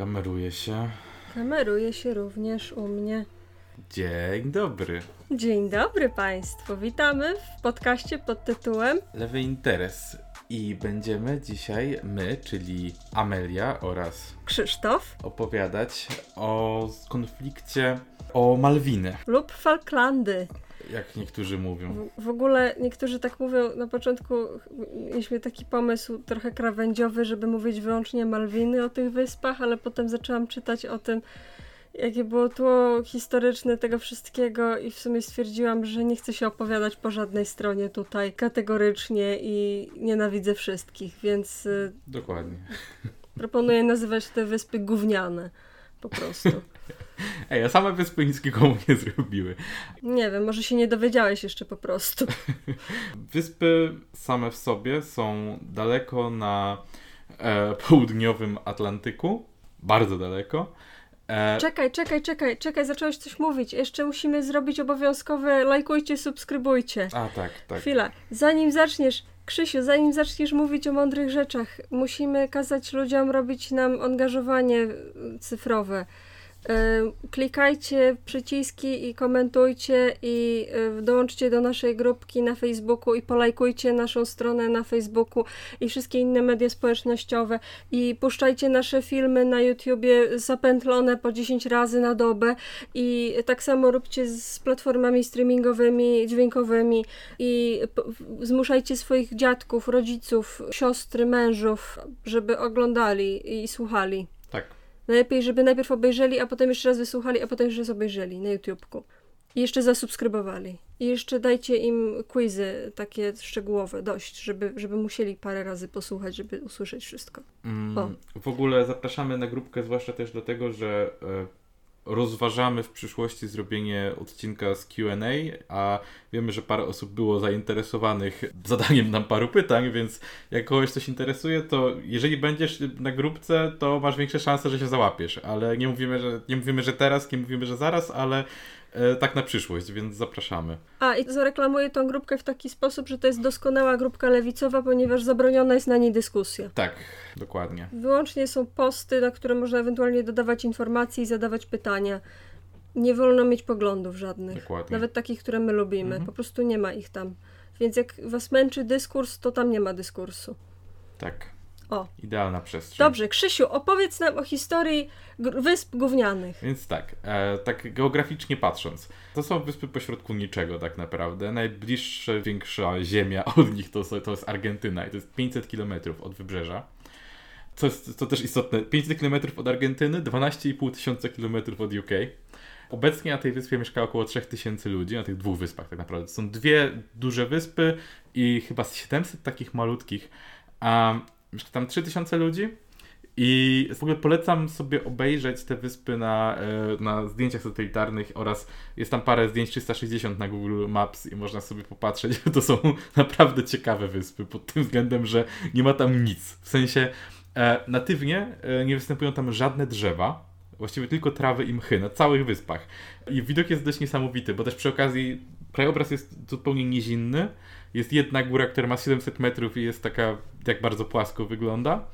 Kameruje się. Kameruje się również u mnie. Dzień dobry. Dzień dobry Państwu. Witamy w podcaście pod tytułem Lewy Interes. I będziemy dzisiaj my, czyli Amelia oraz Krzysztof opowiadać o konflikcie o Malwiny, lub Falklandy. Jak niektórzy mówią. W, w ogóle niektórzy tak mówią, na początku mieliśmy taki pomysł trochę krawędziowy, żeby mówić wyłącznie Malwiny o tych wyspach, ale potem zaczęłam czytać o tym, jakie było tło historyczne tego wszystkiego i w sumie stwierdziłam, że nie chcę się opowiadać po żadnej stronie tutaj kategorycznie i nienawidzę wszystkich, więc y, Dokładnie. proponuję nazywać te wyspy gówniane. Po prostu. Ej, a same wyspy nic nikomu nie zrobiły. Nie wiem, może się nie dowiedziałeś jeszcze po prostu. Wyspy same w sobie są daleko na e, południowym Atlantyku. Bardzo daleko. E, Czekaj, czekaj, czekaj, czekaj, zacząłeś coś mówić. Jeszcze musimy zrobić obowiązkowe lajkujcie, subskrybujcie. a tak, tak. Chwila, zanim zaczniesz, Krzysiu, zanim zaczniesz mówić o mądrych rzeczach, musimy kazać ludziom robić nam angażowanie y, cyfrowe. Klikajcie przyciski i komentujcie i y, dołączcie do naszej grupki na Facebooku i polajkujcie naszą stronę na Facebooku i wszystkie inne media społecznościowe i puszczajcie nasze filmy na YouTubie zapętlone po 10 razy na dobę i tak samo róbcie z platformami streamingowymi, dźwiękowymi i zmuszajcie swoich dziadków, rodziców, siostry, mężów, żeby oglądali i słuchali. Tak. Najlepiej, żeby najpierw obejrzeli, a potem jeszcze raz wysłuchali, a potem jeszcze raz obejrzeli na YouTubku. I jeszcze zasubskrybowali. I jeszcze dajcie im quizy takie szczegółowe, dość, żeby, żeby musieli parę razy posłuchać, żeby usłyszeć wszystko. Mm, w ogóle zapraszamy na grupkę, zwłaszcza też dlatego, że e, rozważamy w przyszłości zrobienie odcinka z QA, a wiemy, że parę osób było zainteresowanych zadaniem nam paru pytań, więc jak kogoś coś interesuje, to jeżeli będziesz na grupce, to masz większe szanse, że się załapiesz, ale nie mówimy, że, nie mówimy, że teraz, nie mówimy, że zaraz, ale tak na przyszłość, więc zapraszamy. A, i zareklamuję tą grupkę w taki sposób, że to jest doskonała grupka lewicowa, ponieważ zabroniona jest na niej dyskusja. Tak, dokładnie. Wyłącznie są posty, na które można ewentualnie dodawać informacje i zadawać pytania. Nie wolno mieć poglądów żadnych. Dokładnie. Nawet takich, które my lubimy. Mhm. Po prostu nie ma ich tam. Więc jak was męczy dyskurs, to tam nie ma dyskursu. Tak. O. Idealna przestrzeń. Dobrze, Krzysiu, opowiedz nam o historii wysp gównianych. Więc tak, e, tak geograficznie patrząc, to są wyspy pośrodku niczego tak naprawdę. Najbliższa większa ziemia od nich to, to jest Argentyna i to jest 500 km od wybrzeża. Co jest to też istotne, 500 km od Argentyny, 12,5 tysiąca km od UK. Obecnie na tej wyspie mieszka około 3000 ludzi, na tych dwóch wyspach tak naprawdę. Są dwie duże wyspy i chyba z 700 takich malutkich. A mieszka tam 3000 ludzi i w ogóle polecam sobie obejrzeć te wyspy na, e, na zdjęciach satelitarnych oraz jest tam parę zdjęć 360 na Google Maps i można sobie popatrzeć. To są naprawdę ciekawe wyspy pod tym względem, że nie ma tam nic. W sensie e, natywnie e, nie występują tam żadne drzewa. Właściwie tylko trawy i mchy na całych wyspach. I widok jest dość niesamowity, bo też przy okazji krajobraz jest zupełnie nizinny. Jest jedna góra, która ma 700 metrów i jest taka, jak bardzo płasko wygląda.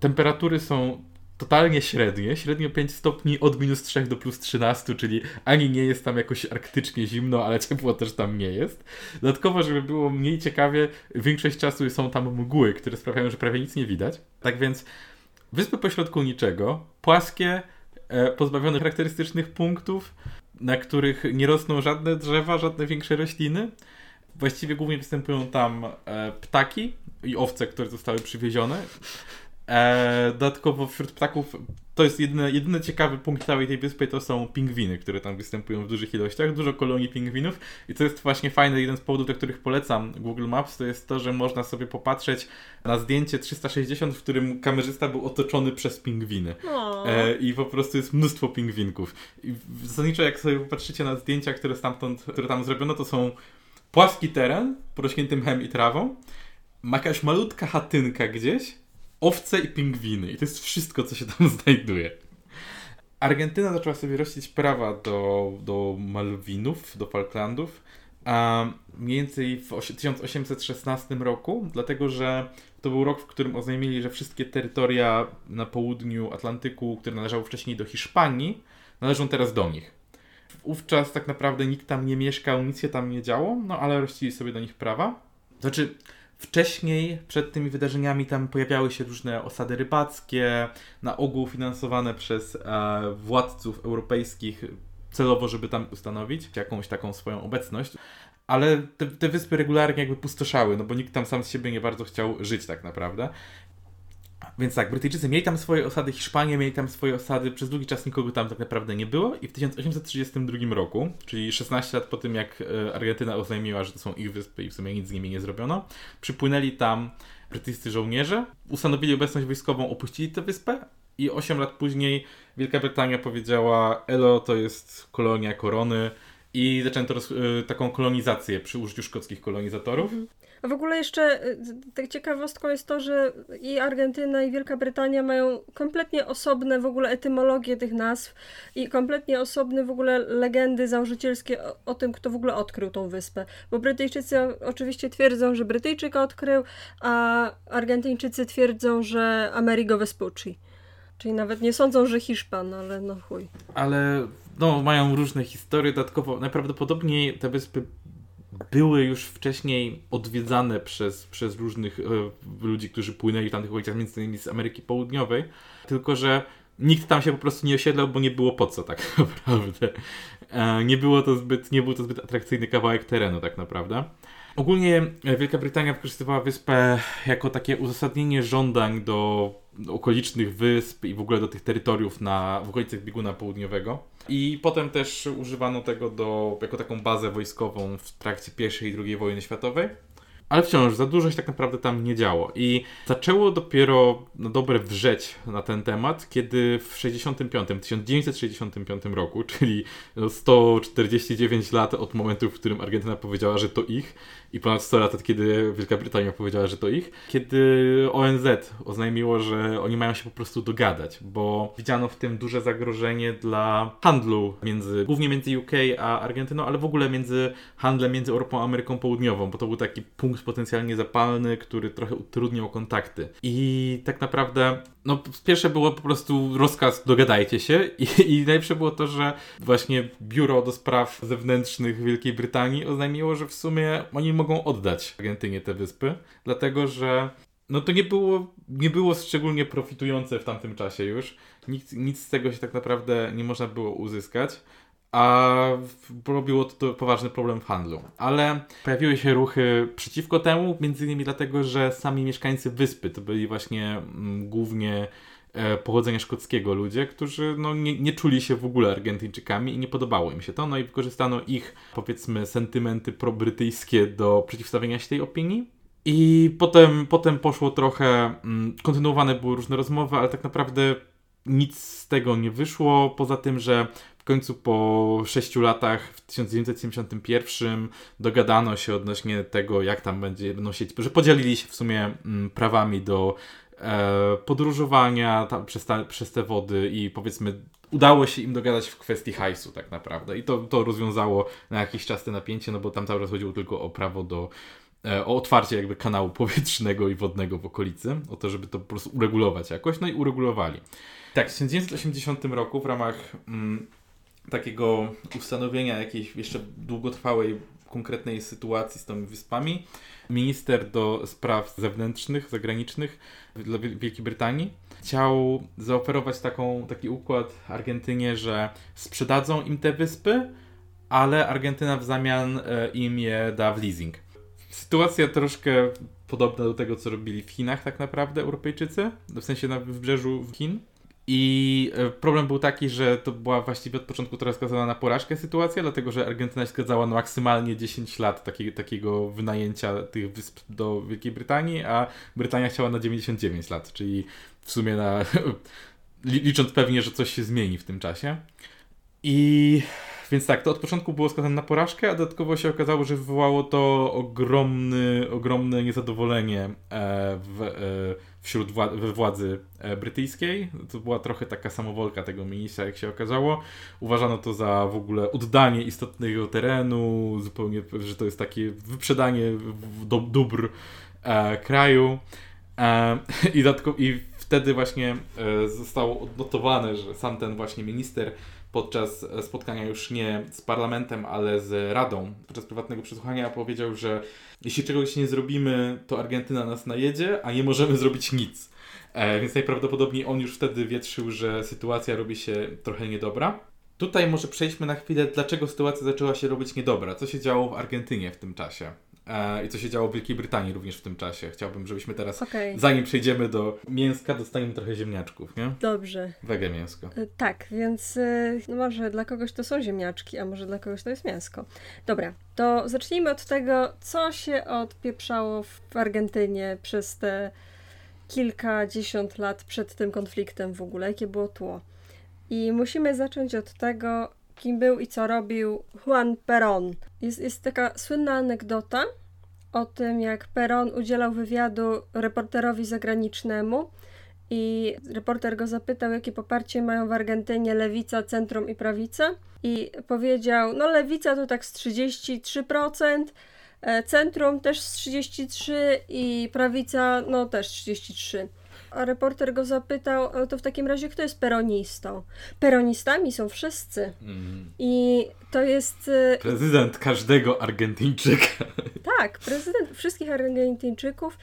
Temperatury są totalnie średnie, średnio 5 stopni od minus 3 do plus 13, czyli ani nie jest tam jakoś arktycznie zimno, ale ciepło też tam nie jest. Dodatkowo, żeby było mniej ciekawie, większość czasu są tam mgły, które sprawiają, że prawie nic nie widać. Tak więc wyspy pośrodku niczego, płaskie, e, pozbawione charakterystycznych punktów, na których nie rosną żadne drzewa, żadne większe rośliny. Właściwie głównie występują tam e, ptaki i owce, które zostały przywiezione. E, dodatkowo wśród ptaków to jest jedyny, jedyny ciekawy punkt całej tej wyspy to są pingwiny, które tam występują w dużych ilościach, dużo kolonii pingwinów i to jest właśnie fajny, jeden z powodów, dla których polecam Google Maps, to jest to, że można sobie popatrzeć na zdjęcie 360, w którym kamerzysta był otoczony przez pingwiny. E, I po prostu jest mnóstwo pingwinków. I zasadniczo jak sobie popatrzycie na zdjęcia, które stamtąd, które tam zrobiono, to są płaski teren, porośnięty mchem i trawą, ma jakaś malutka chatynka gdzieś, owce i pingwiny. I to jest wszystko, co się tam znajduje. Argentyna zaczęła sobie rościć prawa do, do Malwinów, do Falklandów, a mniej więcej w osie- 1816 roku, dlatego że to był rok, w którym oznajmili, że wszystkie terytoria na południu Atlantyku, które należały wcześniej do Hiszpanii, należą teraz do nich. Wówczas tak naprawdę nikt tam nie mieszkał, nic się tam nie działo, no ale rościli sobie do nich prawa. Znaczy, Wcześniej, przed tymi wydarzeniami, tam pojawiały się różne osady rybackie, na ogół finansowane przez e, władców europejskich, celowo, żeby tam ustanowić jakąś taką swoją obecność. Ale te, te wyspy regularnie jakby pustoszały, no bo nikt tam sam z siebie nie bardzo chciał żyć tak naprawdę. Więc tak, Brytyjczycy mieli tam swoje osady, Hiszpanie mieli tam swoje osady, przez długi czas nikogo tam tak naprawdę nie było i w 1832 roku, czyli 16 lat po tym jak e, Argentyna oznajmiła, że to są ich wyspy i w sumie nic z nimi nie zrobiono, przypłynęli tam brytyjscy żołnierze, ustanowili obecność wojskową, opuścili tę wyspę i 8 lat później Wielka Brytania powiedziała Elo to jest kolonia korony i zaczęto e, taką kolonizację przy użyciu szkockich kolonizatorów. W ogóle jeszcze y, tak ciekawostką jest to, że i Argentyna i Wielka Brytania mają kompletnie osobne w ogóle etymologie tych nazw i kompletnie osobne w ogóle legendy założycielskie o, o tym, kto w ogóle odkrył tą wyspę. Bo Brytyjczycy oczywiście twierdzą, że Brytyjczyk odkrył, a Argentyńczycy twierdzą, że Amerigo Vespucci. Czyli nawet nie sądzą, że Hiszpan, ale no chuj. Ale no, mają różne historie. Dodatkowo najprawdopodobniej te wyspy były już wcześniej odwiedzane przez, przez różnych e, ludzi, którzy płynęli w tamtych okolicach, między innymi z Ameryki Południowej, tylko że nikt tam się po prostu nie osiedlał, bo nie było po co tak naprawdę. E, nie było to zbyt, nie był to zbyt atrakcyjny kawałek terenu tak naprawdę. Ogólnie Wielka Brytania wykorzystywała wyspę jako takie uzasadnienie żądań do okolicznych wysp i w ogóle do tych terytoriów na, w okolicach bieguna południowego. I potem też używano tego do, jako taką bazę wojskową w trakcie I i II wojny światowej. Ale wciąż za dużo się tak naprawdę tam nie działo. I zaczęło dopiero na dobre wrzeć na ten temat, kiedy w 65, 1965 roku, czyli 149 lat od momentu, w którym Argentyna powiedziała, że to ich, i ponad 100 lat od kiedy Wielka Brytania powiedziała, że to ich, kiedy ONZ oznajmiło, że oni mają się po prostu dogadać, bo widziano w tym duże zagrożenie dla handlu między, głównie między UK a Argentyną, ale w ogóle między handlem między Europą a Ameryką Południową, bo to był taki punkt potencjalnie zapalny, który trochę utrudniał kontakty. I tak naprawdę no, pierwsze było po prostu rozkaz dogadajcie się i, i najlepsze było to, że właśnie biuro do spraw zewnętrznych Wielkiej Brytanii oznajmiło, że w sumie oni mogą oddać Argentynie te wyspy, dlatego że no to nie było, nie było szczególnie profitujące w tamtym czasie już. Nic, nic z tego się tak naprawdę nie można było uzyskać a robiło to, poważny problem w handlu. Ale pojawiły się ruchy przeciwko temu, między innymi dlatego, że sami mieszkańcy wyspy to byli właśnie mm, głównie e, pochodzenia szkockiego ludzie, którzy no, nie, nie czuli się w ogóle Argentyńczykami i nie podobało im się to, no i wykorzystano ich, powiedzmy, sentymenty probrytyjskie do przeciwstawienia się tej opinii. I potem, potem poszło trochę, mm, kontynuowane były różne rozmowy, ale tak naprawdę nic z tego nie wyszło, poza tym, że końcu po 6 latach w 1971 dogadano się odnośnie tego, jak tam będzie, będą się, że podzielili się w sumie mm, prawami do e, podróżowania tam, przez, ta, przez te wody i powiedzmy udało się im dogadać w kwestii hajsu tak naprawdę i to, to rozwiązało na jakiś czas te napięcie, no bo tam cały czas chodziło tylko o prawo do e, o otwarcie jakby kanału powietrznego i wodnego w okolicy, o to, żeby to po prostu uregulować jakoś, no i uregulowali. Tak, w 1980 roku w ramach mm, takiego ustanowienia jakiejś jeszcze długotrwałej, konkretnej sytuacji z tymi wyspami, minister do spraw zewnętrznych, zagranicznych dla Wielkiej Brytanii chciał zaoferować taką, taki układ Argentynie, że sprzedadzą im te wyspy, ale Argentyna w zamian e, im je da w leasing. Sytuacja troszkę podobna do tego, co robili w Chinach tak naprawdę Europejczycy, w sensie na wybrzeżu Chin. I e, problem był taki, że to była właściwie od początku teraz skazana na porażkę sytuacja, dlatego że Argentyna się zgadzała na maksymalnie 10 lat taki, takiego wynajęcia tych wysp do Wielkiej Brytanii, a Brytania chciała na 99 lat, czyli w sumie na. licząc pewnie, że coś się zmieni w tym czasie. I więc tak, to od początku było skazane na porażkę, a dodatkowo się okazało, że wywołało to ogromny, ogromne niezadowolenie e, w, e, wśród wła- władzy e, brytyjskiej. To była trochę taka samowolka tego ministra, jak się okazało. Uważano to za w ogóle oddanie istotnego terenu, zupełnie, że to jest takie wyprzedanie do, dóbr kraju. E, i, I wtedy właśnie e, zostało odnotowane, że sam ten właśnie minister podczas spotkania już nie z parlamentem, ale z Radą, podczas prywatnego przesłuchania powiedział, że jeśli czegoś nie zrobimy, to Argentyna nas najedzie, a nie możemy zrobić nic. E, więc najprawdopodobniej on już wtedy wietrzył, że sytuacja robi się trochę niedobra. Tutaj może przejdźmy na chwilę, dlaczego sytuacja zaczęła się robić niedobra. Co się działo w Argentynie w tym czasie? E, I co się działo w Wielkiej Brytanii również w tym czasie. Chciałbym, żebyśmy teraz, okay. zanim przejdziemy do mięska, dostaniemy trochę ziemniaczków, nie? Dobrze. Wege mięsko. E, tak, więc e, no może dla kogoś to są ziemniaczki, a może dla kogoś to jest mięsko. Dobra, to zacznijmy od tego, co się odpieprzało w Argentynie przez te kilkadziesiąt lat przed tym konfliktem w ogóle, jakie było tło. I musimy zacząć od tego, kim był i co robił Juan Perón. Jest, jest taka słynna anegdota o tym, jak Perón udzielał wywiadu reporterowi zagranicznemu i reporter go zapytał, jakie poparcie mają w Argentynie lewica, centrum i prawica. I powiedział, no lewica to tak z 33%, e, centrum też z 33% i prawica no też 33% a reporter go zapytał, ale to w takim razie kto jest peronistą? Peronistami są wszyscy. Mm. I to jest... Y, prezydent każdego Argentyńczyka. Tak, prezydent wszystkich Argentyńczyków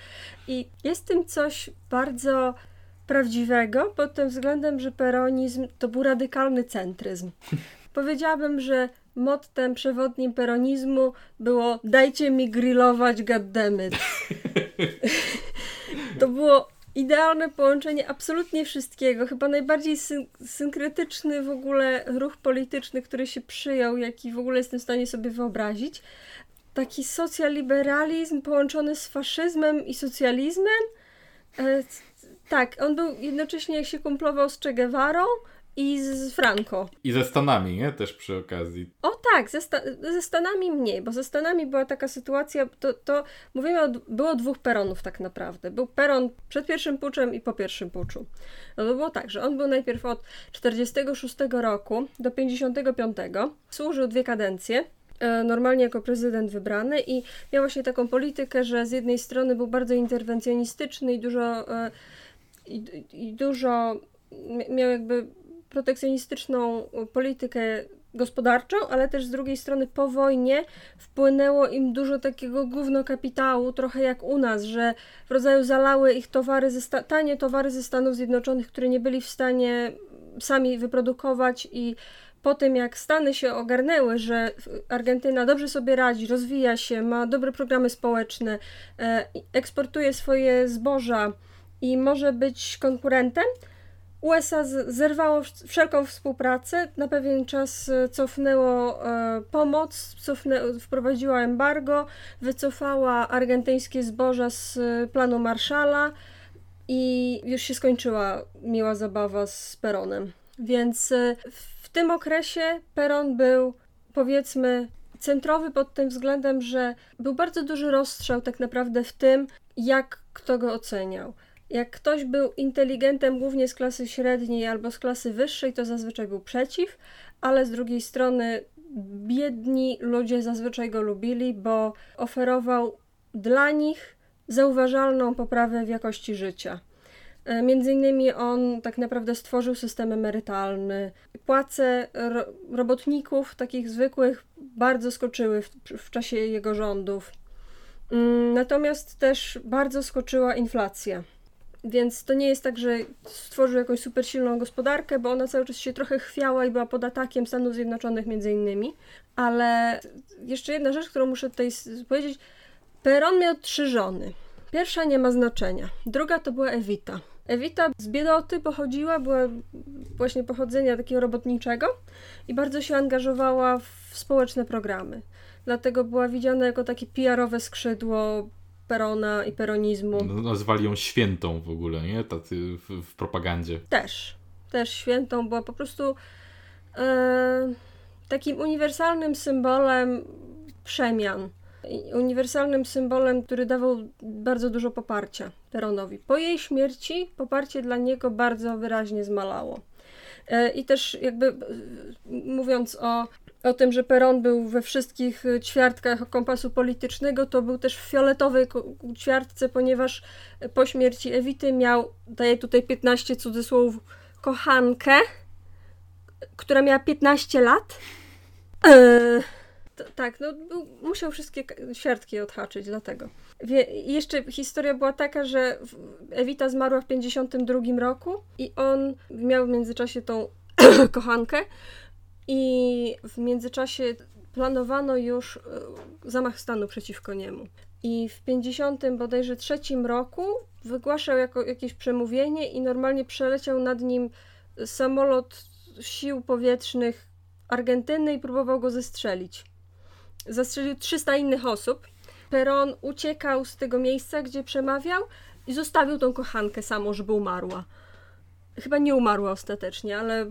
i jest tym coś bardzo prawdziwego pod tym względem, że peronizm to był radykalny centryzm. Powiedziałabym, że mottem przewodnim peronizmu było dajcie mi grillować goddammit. to było idealne połączenie absolutnie wszystkiego. Chyba najbardziej syn synkretyczny w ogóle ruch polityczny, który się przyjął, jaki w ogóle jestem w stanie sobie wyobrazić. Taki socjaliberalizm połączony z faszyzmem i socjalizmem. E, tak, on był jednocześnie, jak się kumplował z Che Guevarą, i z Franco. I ze Stanami, nie? Też przy okazji. O tak, ze, sta ze Stanami mniej, bo ze Stanami była taka sytuacja, to, to mówimy, o, było dwóch peronów tak naprawdę. Był peron przed pierwszym puczem i po pierwszym puczu. No to było tak, że on był najpierw od 46 roku do 55, służył dwie kadencje, e, normalnie jako prezydent wybrany i miał właśnie taką politykę, że z jednej strony był bardzo interwencjonistyczny i dużo, e, i, i dużo miał jakby protekcjonistyczną politykę gospodarczą, ale też z drugiej strony po wojnie wpłynęło im dużo takiego gówno kapitału, trochę jak u nas, że w rodzaju zalały ich towary, ze tanie towary ze Stanów Zjednoczonych, które nie byli w stanie sami wyprodukować i po tym jak Stany się ogarnęły, że Argentyna dobrze sobie radzi, rozwija się, ma dobre programy społeczne, e, eksportuje swoje zboża i może być konkurentem, USA zerwało wszelką współpracę, na pewien czas e, cofnęło e, pomoc, cofnę, wprowadziła embargo, wycofała argentyńskie zboża z e, planu Marszala i już się skończyła miła zabawa z Peronem. Więc w tym okresie Peron był powiedzmy centrowy pod tym względem, że był bardzo duży rozstrzał tak naprawdę w tym, jak kto go oceniał. Jak ktoś był inteligentem głównie z klasy średniej albo z klasy wyższej, to zazwyczaj był przeciw, ale z drugiej strony biedni ludzie zazwyczaj go lubili, bo oferował dla nich zauważalną poprawę w jakości życia. E, między innymi on tak naprawdę stworzył system emerytalny. Płace ro robotników, takich zwykłych, bardzo skoczyły w, w czasie jego rządów. Mm, natomiast też bardzo skoczyła inflacja. Więc to nie jest tak, że stworzył jakąś super silną gospodarkę, bo ona cały czas się trochę chwiała i była pod atakiem Stanów Zjednoczonych między innymi. Ale jeszcze jedna rzecz, którą muszę tutaj powiedzieć. Peron miał trzy żony. Pierwsza nie ma znaczenia. Druga to była Evita. Evita z biedoty pochodziła, była właśnie pochodzenia takiego robotniczego i bardzo się angażowała w społeczne programy. Dlatego była widziana jako takie PR-owe skrzydło perona i peronizmu. No, nazwali ją świętą w ogóle, nie? Tacy w, w propagandzie. Też. Też świętą była po prostu e, takim uniwersalnym symbolem przemian. Uniwersalnym symbolem, który dawał bardzo dużo poparcia Peronowi. Po jej śmierci poparcie dla niego bardzo wyraźnie zmalało. E, I też jakby mówiąc o o tym, że Peron był we wszystkich ćwiartkach kompasu politycznego, to był też w fioletowej ćwiartce, ponieważ po śmierci Ewity miał, daję tutaj 15 cudzysłów, kochankę, która miała 15 lat. Eee, to, tak, no musiał wszystkie ćwiartki odhaczyć, dlatego. Wie, jeszcze historia była taka, że Ewita zmarła w 52 roku i on miał w międzyczasie tą kochankę i w międzyczasie planowano już e, zamach stanu przeciwko niemu. I w 50 bodajże trzecim roku wygłaszał jako jakieś przemówienie i normalnie przeleciał nad nim samolot sił powietrznych Argentyny i próbował go zestrzelić. Zastrzelił 300 innych osób. Peron uciekał z tego miejsca, gdzie przemawiał i zostawił tą kochankę samą, żeby umarła. Chyba nie umarła ostatecznie, ale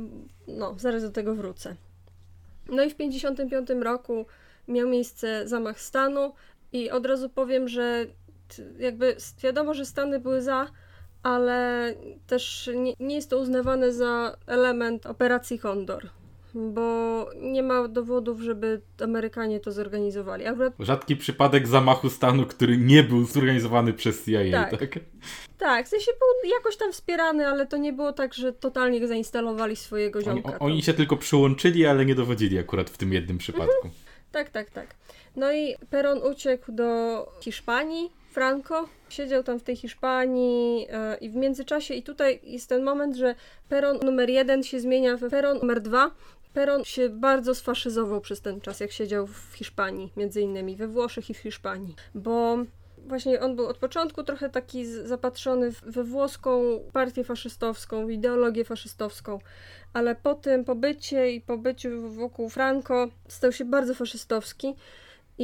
no, zaraz do tego wrócę. No i w 55 roku miał miejsce zamach stanu i od razu powiem, że jakby wiadomo, że Stany były za, ale też nie, nie jest to uznawane za element operacji Condor bo nie ma dowodów, żeby Amerykanie to zorganizowali. Akurat... Rzadki przypadek zamachu stanu, który nie był zorganizowany przez CIA, tak? Tak, tak w sensie był jakoś tam wspierany, ale to nie było tak, że totalnie zainstalowali swojego ziomka. Oni, oni się tylko przyłączyli, ale nie dowodzili akurat w tym jednym przypadku. Mhm. Tak, tak, tak. No i Peron uciekł do Hiszpanii, Franco siedział tam w tej Hiszpanii yy, i w międzyczasie, i tutaj jest ten moment, że peron numer jeden się zmienia w peron numer dwa, Peron się bardzo sfaszyzował przez ten czas, jak siedział w Hiszpanii, między innymi we Włoszech i w Hiszpanii, bo właśnie on był od początku trochę taki zapatrzony we włoską partię faszystowską, ideologię faszystowską, ale po tym pobycie i pobyciu wokół Franco stał się bardzo faszystowski.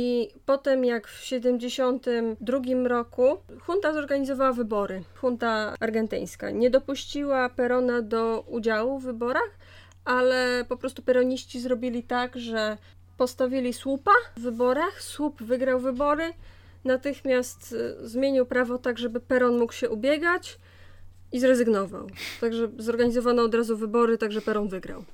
I potem, jak w 1972 roku, junta zorganizowała wybory. Junta argentyńska nie dopuściła Perona do udziału w wyborach, ale po prostu peroniści zrobili tak, że postawili słupa w wyborach, słup wygrał wybory, natychmiast y, zmienił prawo tak, żeby peron mógł się ubiegać i zrezygnował. Także zorganizowano od razu wybory, także peron wygrał.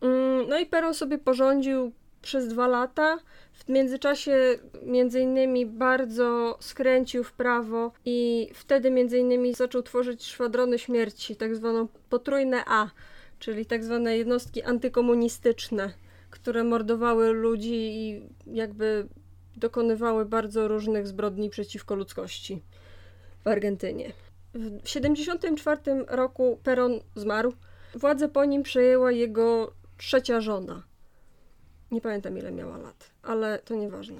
Mm, no i peron sobie porządził przez dwa lata. W międzyczasie między innymi bardzo skręcił w prawo i wtedy między innymi zaczął tworzyć szwadrony śmierci, tak zwaną potrójne A czyli tak zwane jednostki antykomunistyczne, które mordowały ludzi i jakby dokonywały bardzo różnych zbrodni przeciwko ludzkości w Argentynie. W 1974 roku Peron zmarł. Władzę po nim przejęła jego trzecia żona. Nie pamiętam ile miała lat, ale to nieważne.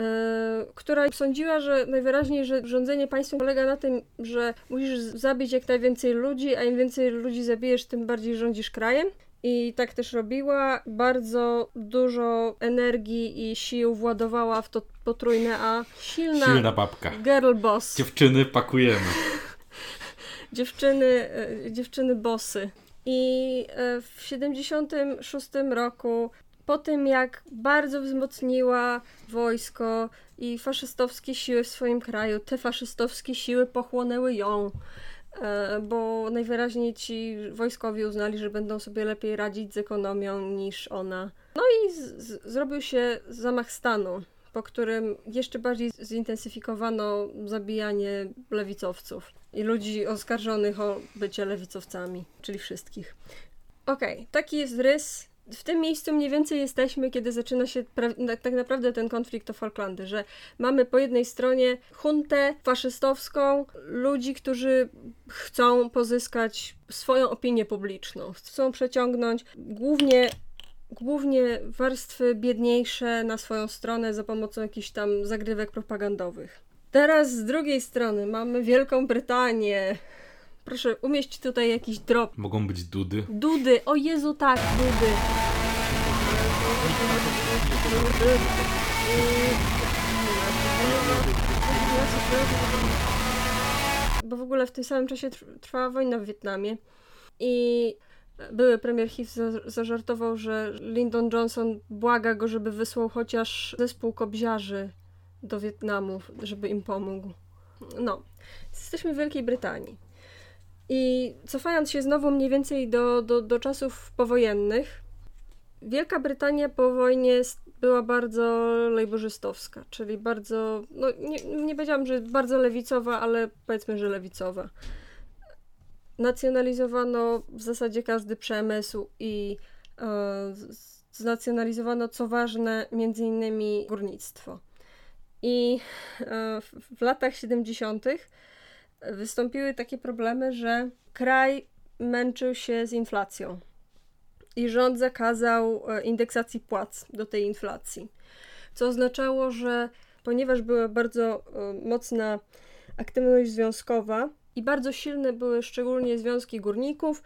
E, która sądziła, że najwyraźniej, że rządzenie państwem polega na tym, że musisz zabić jak najwięcej ludzi, a im więcej ludzi zabijesz, tym bardziej rządzisz krajem. I tak też robiła. Bardzo dużo energii i sił władowała w to potrójne A. Silna, Silna babka. Girl boss. Dziewczyny pakujemy. dziewczyny, e, dziewczyny bossy. I e, w 76 roku po tym, jak bardzo wzmocniła wojsko i faszystowskie siły w swoim kraju, te faszystowskie siły pochłonęły ją, e, bo najwyraźniej ci wojskowi uznali, że będą sobie lepiej radzić z ekonomią niż ona. No i zrobił się zamach stanu, po którym jeszcze bardziej zintensyfikowano zabijanie lewicowców i ludzi oskarżonych o bycie lewicowcami, czyli wszystkich. Okej, okay, taki jest rys w tym miejscu mniej więcej jesteśmy, kiedy zaczyna się tak naprawdę ten konflikt o Falklandy, że mamy po jednej stronie huntę faszystowską, ludzi, którzy chcą pozyskać swoją opinię publiczną, chcą przeciągnąć głównie głównie warstwy biedniejsze na swoją stronę za pomocą jakichś tam zagrywek propagandowych. Teraz z drugiej strony mamy Wielką Brytanię, Proszę, umieść tutaj jakiś drop. Mogą być dudy. Dudy, o Jezu, tak, dudy. Bo w ogóle w tym samym czasie trwała wojna w Wietnamie i były premier Heath zażartował, że Lyndon Johnson błaga go, żeby wysłał chociaż zespół kobziarzy do Wietnamu, żeby im pomógł. No, jesteśmy w Wielkiej Brytanii. I cofając się znowu mniej więcej do, do, do czasów powojennych, Wielka Brytania po wojnie była bardzo lejborzystowska, czyli bardzo, no nie, nie powiedziałam, że bardzo lewicowa, ale powiedzmy, że lewicowa. Nacjonalizowano w zasadzie każdy przemysł i e, znacjonalizowano, co ważne, między innymi górnictwo. I e, w latach 70. wystąpiły takie problemy, że kraj męczył się z inflacją i rząd zakazał e, indeksacji płac do tej inflacji. Co oznaczało, że ponieważ była bardzo e, mocna aktywność związkowa i bardzo silne były szczególnie związki górników,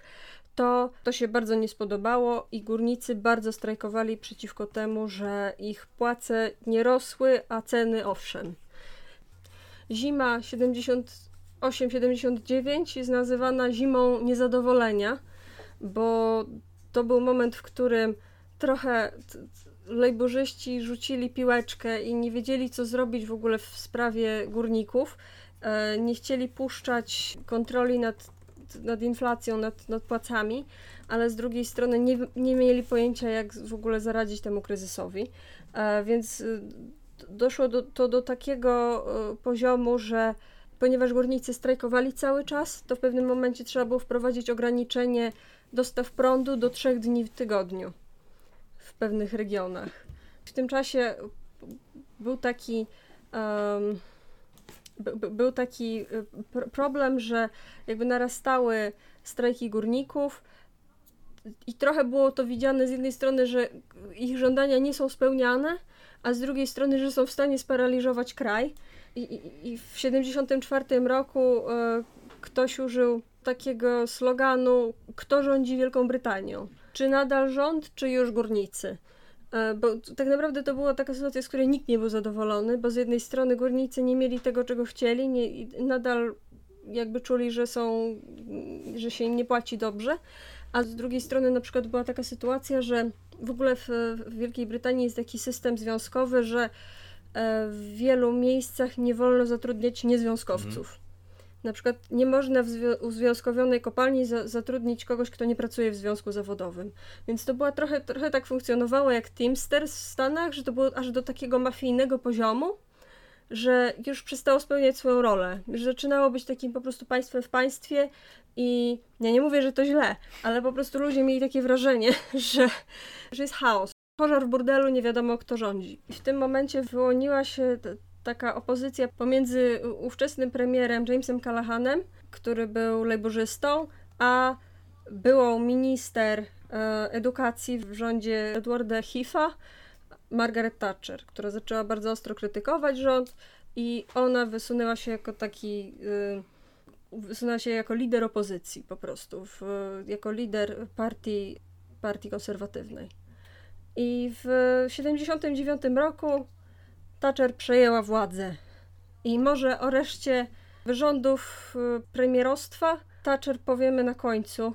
to to się bardzo nie spodobało i górnicy bardzo strajkowali przeciwko temu, że ich płace nie rosły, a ceny owszem. Zima 78-79 jest nazywana zimą niezadowolenia, bo to był moment, w którym trochę lejburzyści rzucili piłeczkę i nie wiedzieli, co zrobić w ogóle w sprawie górników. E, nie chcieli puszczać kontroli nad, nad inflacją, nad, nad płacami, ale z drugiej strony nie, nie mieli pojęcia, jak w ogóle zaradzić temu kryzysowi. E, więc y, doszło do, to do takiego y, poziomu, że ponieważ górnicy strajkowali cały czas, to w pewnym momencie trzeba było wprowadzić ograniczenie dostaw prądu do trzech dni w tygodniu w pewnych regionach. W tym czasie był taki um, był taki y, problem, że jakby narastały strajki górników i trochę było to widziane z jednej strony, że ich żądania nie są spełniane, a z drugiej strony, że są w stanie sparaliżować kraj. I, w 1974 roku e, ktoś użył takiego sloganu: Kto rządzi Wielką Brytanią? Czy nadal rząd, czy już górnicy? E, bo tak naprawdę to była taka sytuacja, z której nikt nie był zadowolony, bo z jednej strony górnicy nie mieli tego, czego chcieli, nie, nadal jakby czuli, że są, że się im nie płaci dobrze, a z drugiej strony na przykład była taka sytuacja, że w ogóle w, w Wielkiej Brytanii jest taki system związkowy, że w wielu miejscach nie wolno zatrudniać niezwiązkowców. Mhm. Na przykład nie można w uzwiązkowionej kopalni za zatrudnić kogoś, kto nie pracuje w związku zawodowym. Więc to była trochę, trochę tak funkcjonowało jak Teamsters w Stanach, że to było aż do takiego mafijnego poziomu, że już przestało spełniać swoją rolę. Już zaczynało być takim po prostu państwem w państwie i ja nie mówię, że to źle, ale po prostu ludzie mieli takie wrażenie, że, że jest chaos. Pożar w burdelu, nie wiadomo kto rządzi. I w tym momencie wyłoniła się taka opozycja pomiędzy ówczesnym premierem Jamesem Callahanem, który był lejburzystą, a byłą minister e, edukacji w rządzie Edwarda Heath'a, Margaret Thatcher, która zaczęła bardzo ostro krytykować rząd i ona wysunęła się jako taki y, wysunęła się jako lider opozycji po prostu, w, jako lider partii, partii konserwatywnej. I w 1979 roku Thatcher przejęła władzę. I może o reszcie rządów y, premierostwa Thatcher powiemy na końcu,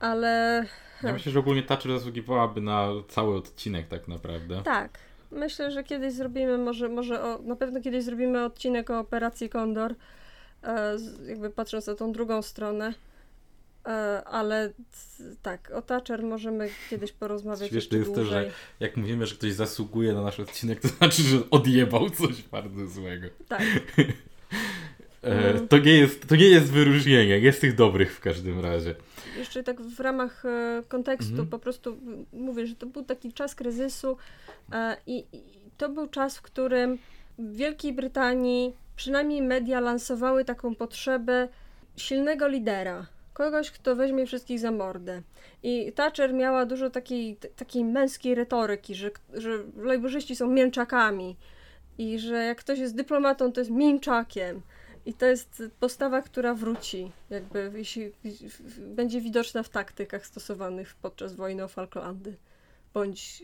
ale... Ja myślę, że ogólnie Thatcher zasługiwałaby na cały odcinek tak naprawdę. Tak. Myślę, że kiedyś zrobimy, może, może o, na pewno kiedyś zrobimy odcinek o Operacji Kondor, e, jakby patrząc na tą drugą stronę. E, ale tak, o Thatcher możemy kiedyś porozmawiać Śmieszne jest to, że jak mówimy, że ktoś zasługuje na nasz odcinek, to znaczy, że odjebał coś bardzo złego. Tak. E, mhm. to, nie jest, to nie jest wyróżnienie, jest tych dobrych w każdym razie. Jeszcze tak w ramach e, kontekstu mhm. po prostu mówię, że to był taki czas kryzysu i, i to był czas, w którym w Wielkiej Brytanii przynajmniej media lansowały taką potrzebę silnego lidera kogoś, kto weźmie wszystkich za mordę. I Thatcher miała dużo takiej, takiej męskiej retoryki, że, że lejburzyści są mięczakami i że jak ktoś jest dyplomatą, to jest mięczakiem. I to jest postawa, która wróci, jakby jeśli, będzie widoczna w taktykach stosowanych podczas wojny o Falklandy, bądź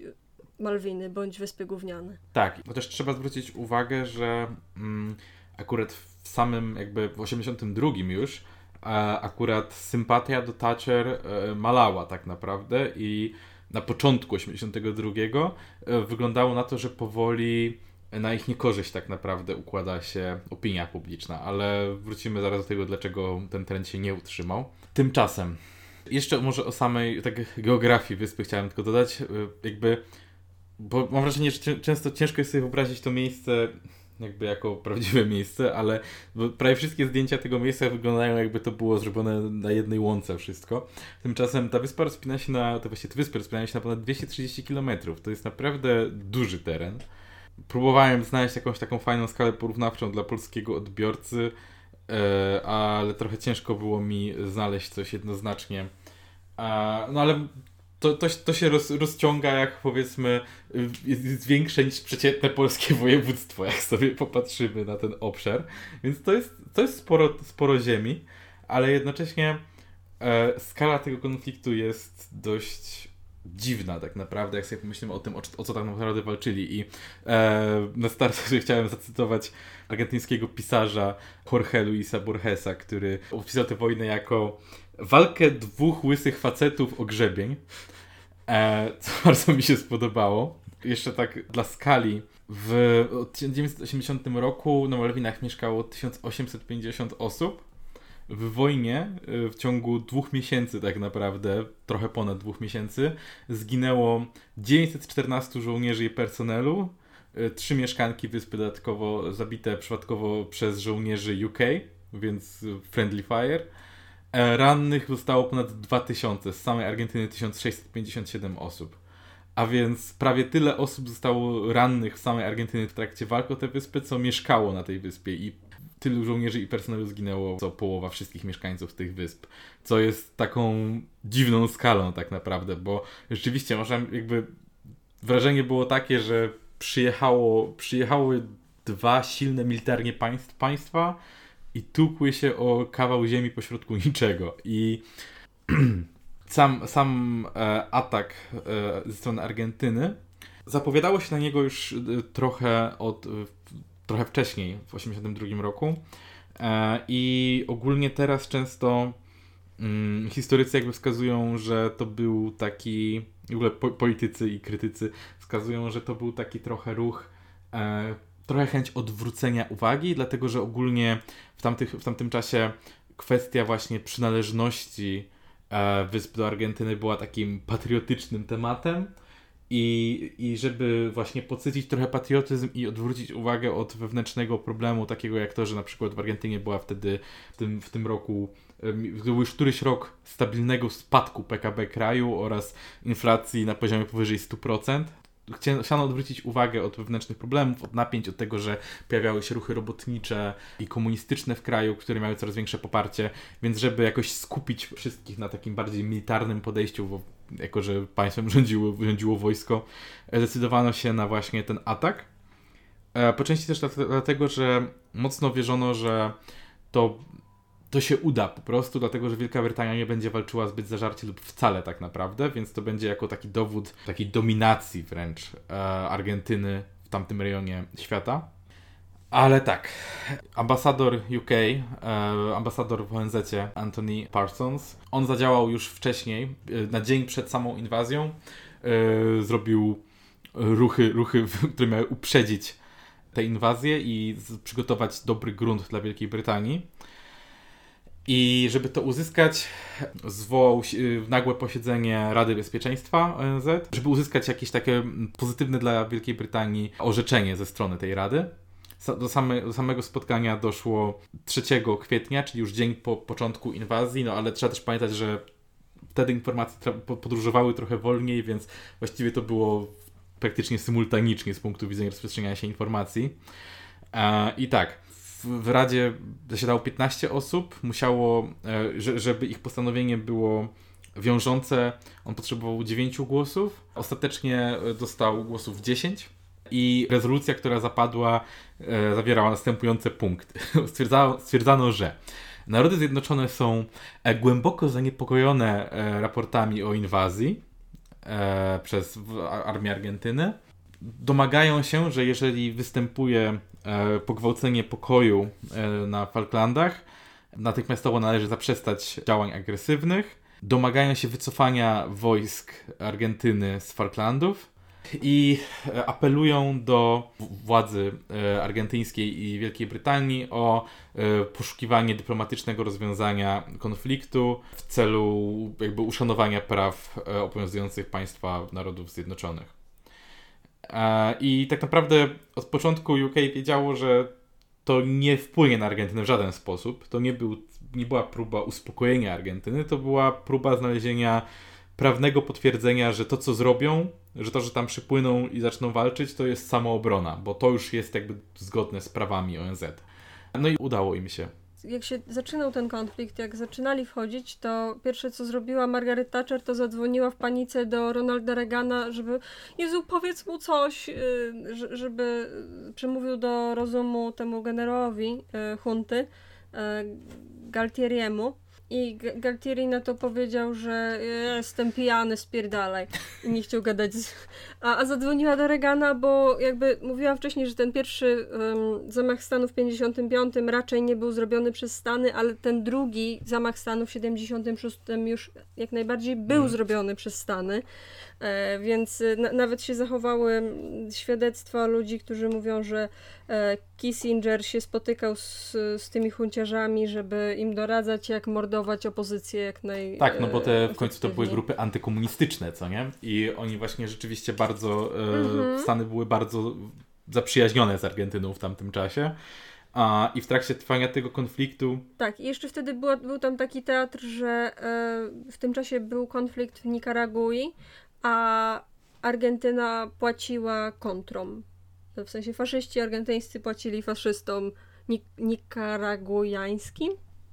Malwiny, bądź Wyspy Gówniane. Tak, chociaż trzeba zwrócić uwagę, że mm, akurat w samym jakby w 82 już akurat sympatia do Thatcher e, malała tak naprawdę i na początku 82 e, wyglądało na to, że powoli na ich niekorzyść tak naprawdę układa się opinia publiczna, ale wrócimy zaraz do tego, dlaczego ten trend się nie utrzymał. Tymczasem Jeszcze może o samej tak, geografii wyspy chciałem tylko dodać, y, jakby, bo mam wrażenie, że często ciężko jest sobie wyobrazić to miejsce jakby jako prawdziwe miejsce, ale prawie wszystkie zdjęcia tego miejsca wyglądają jakby to było zrobione na jednej łące wszystko. Tymczasem ta wyspa rozpina się na, to właściwie te wyspy rozpinają się na ponad 230 km. To jest naprawdę duży teren. Próbowałem znaleźć jakąś taką fajną skalę porównawczą dla polskiego odbiorcy, e, ale trochę ciężko było mi znaleźć coś jednoznacznie. No ale to, to, to się roz, rozciąga jak powiedzmy jest większe niż przeciętne polskie województwo, jak sobie popatrzymy na ten obszar. Więc to jest, to jest sporo, sporo ziemi, ale jednocześnie e, skala tego konfliktu jest dość dziwna tak naprawdę, jak sobie pomyślimy o tym, o, o co tak naprawdę walczyli. I e, na start chciałem zacytować argentyńskiego pisarza Jorge Luisa Borgesa, który opisał tę wojnę jako walkę dwóch łysych facetów o grzebień, e, co bardzo mi się spodobało. Jeszcze tak dla skali, w 1980 roku na Malwinach mieszkało 1850 osób. W wojnie e, w ciągu dwóch miesięcy, tak naprawdę, trochę ponad dwóch miesięcy, zginęło 914 żołnierzy i personelu, e, trzy mieszkanki wyspy dodatkowo zabite przypadkowo przez żołnierzy UK, więc Friendly Fire rannych zostało ponad 2000, z samej Argentyny 1657 osób. A więc prawie tyle osób zostało rannych w samej Argentyny w trakcie walk o tę wyspę, co mieszkało na tej wyspie i tylu żołnierzy i personelu zginęło, co połowa wszystkich mieszkańców tych wysp. Co jest taką dziwną skalą tak naprawdę, bo rzeczywiście można jakby wrażenie było takie, że przyjechało, przyjechały dwa silne militarnie państw, państwa, i tłukły się o kawał ziemi pośrodku niczego. I sam, sam e, atak e, ze strony Argentyny zapowiadało się na niego już e, trochę od trochę wcześniej, w 1982 roku. I ogólnie teraz często mm, historycy jakby wskazują, że to był taki, w ogóle po, politycy i krytycy wskazują, że to był taki trochę ruch trochę chęć odwrócenia uwagi, dlatego że ogólnie w, tamtych, w tamtym czasie kwestia właśnie przynależności e, wysp do Argentyny była takim patriotycznym tematem. I, I żeby właśnie podsycić trochę patriotyzm i odwrócić uwagę od wewnętrznego problemu, takiego jak to, że na przykład w Argentynie była wtedy w tym, w tym roku był już któryś rok stabilnego spadku PKB kraju oraz inflacji na poziomie powyżej 100%, chciano odwrócić uwagę od wewnętrznych problemów, od napięć, od tego, że pojawiały się ruchy robotnicze i komunistyczne w kraju, które miały coraz większe poparcie, więc żeby jakoś skupić wszystkich na takim bardziej militarnym podejściu, bo jako że państwem rządziło, rządziło wojsko, zdecydowano się na właśnie ten atak. E, po części też dlatego, że mocno wierzono, że to to się uda po prostu, dlatego że Wielka Brytania nie będzie walczyła zbyt zażarcie lub wcale tak naprawdę, więc to będzie jako taki dowód takiej dominacji wręcz e, Argentyny w tamtym rejonie świata. Ale tak, ambasador UK, e, ambasador w ONZ, Anthony Parsons, on zadziałał już wcześniej, e, na dzień przed samą inwazją, e, zrobił ruchy, ruchy, które miały uprzedzić tę inwazję i przygotować dobry grunt dla Wielkiej Brytanii. I żeby to uzyskać, zwołał nagłe posiedzenie Rady Bezpieczeństwa ONZ, żeby uzyskać jakieś takie pozytywne dla Wielkiej Brytanii orzeczenie ze strony tej Rady. Do, same, do samego spotkania doszło 3 kwietnia, czyli już dzień po początku inwazji, no ale trzeba też pamiętać, że wtedy informacje podróżowały trochę wolniej, więc właściwie to było praktycznie symultanicznie z punktu widzenia rozprzestrzeniania się informacji. E, I tak, w Radzie zasiadało 15 osób, musiało, e, żeby ich postanowienie było wiążące, on potrzebował 9 głosów. Ostatecznie e, dostał głosów 10 i rezolucja, która zapadła, e, zawierała następujące punkty. Stwierdzano, że Narody Zjednoczone są głęboko zaniepokojone raportami o inwazji przez armię Argentyny. Domagają się, że jeżeli występuje pogwałcenie pokoju e, na Falklandach. Natychmiastowo należy zaprzestać działań agresywnych. Domagają się wycofania wojsk Argentyny z Falklandów i e, apelują do władzy e, argentyńskiej i Wielkiej Brytanii o e, poszukiwanie dyplomatycznego rozwiązania konfliktu w celu jakby uszanowania praw obowiązujących państwa narodów zjednoczonych. I tak naprawdę od początku UK wiedziało, że to nie wpłynie na Argentynę w żaden sposób. To nie, był, nie była próba uspokojenia Argentyny, to była próba znalezienia prawnego potwierdzenia, że to, co zrobią, że to, że tam przypłyną i zaczną walczyć, to jest samoobrona, bo to już jest jakby zgodne z prawami ONZ. No i udało im się. Jak się zaczynał ten konflikt, jak zaczynali wchodzić, to pierwsze co zrobiła Margaret Thatcher, to zadzwoniła w panice do Ronalda Reagana, żeby Jezu, powiedz mu coś, y, żeby przemówił do rozumu temu generowi y, hunty, y, Galtieriemu. I Galtieri na to powiedział, że jestem pijany, spierdalaj. I nie chciał gadać. Z... A, a zadzwoniła do Regana, bo jakby mówiłam wcześniej, że ten pierwszy um, zamach stanu w 55 raczej nie był zrobiony przez Stany, ale ten drugi zamach stanu w 76 już jak najbardziej był mm. zrobiony przez Stany. E, więc y, na, nawet się zachowały świadectwa ludzi, którzy mówią, że e, Kissinger się spotykał z, z tymi hunciarzami, żeby im doradzać, jak mordować opozycję jak naj. Tak, no bo te w końcu to były grupy antykomunistyczne, co nie? I oni właśnie rzeczywiście bardzo. E, mhm. Stany były bardzo zaprzyjaźnione z Argentyną w tamtym czasie. A, I w trakcie trwania tego konfliktu. Tak, i jeszcze wtedy była, był tam taki teatr, że e, w tym czasie był konflikt w Nikaragui, a Argentyna płaciła kontrom. W sensie faszyści argentyńscy płacili faszystom nik nikaragujańskim,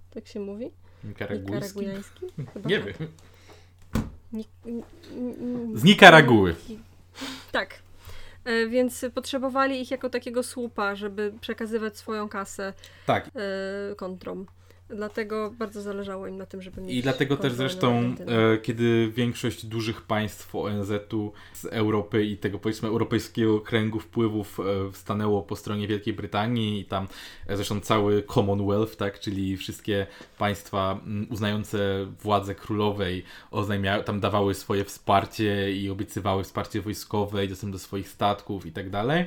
tak się mówi? Nikaragujańskim? Chyba Nie tak. wiem. Z Nikaraguły. Tak. E, więc potrzebowali ich jako takiego słupa, żeby przekazywać swoją kasę tak. E, kontrom. Dlatego bardzo zależało im na tym, żeby mieć. I dlatego też zresztą, e, kiedy większość dużych państw ONZ-u z Europy i tego powiedzmy europejskiego kręgu wpływów e, stanęło po stronie Wielkiej Brytanii i tam e, zresztą cały Commonwealth, tak, czyli wszystkie państwa m, uznające władzę królowej oznajmiały, tam dawały swoje wsparcie i obiecywały wsparcie wojskowe i dostęp do swoich statków i tak dalej.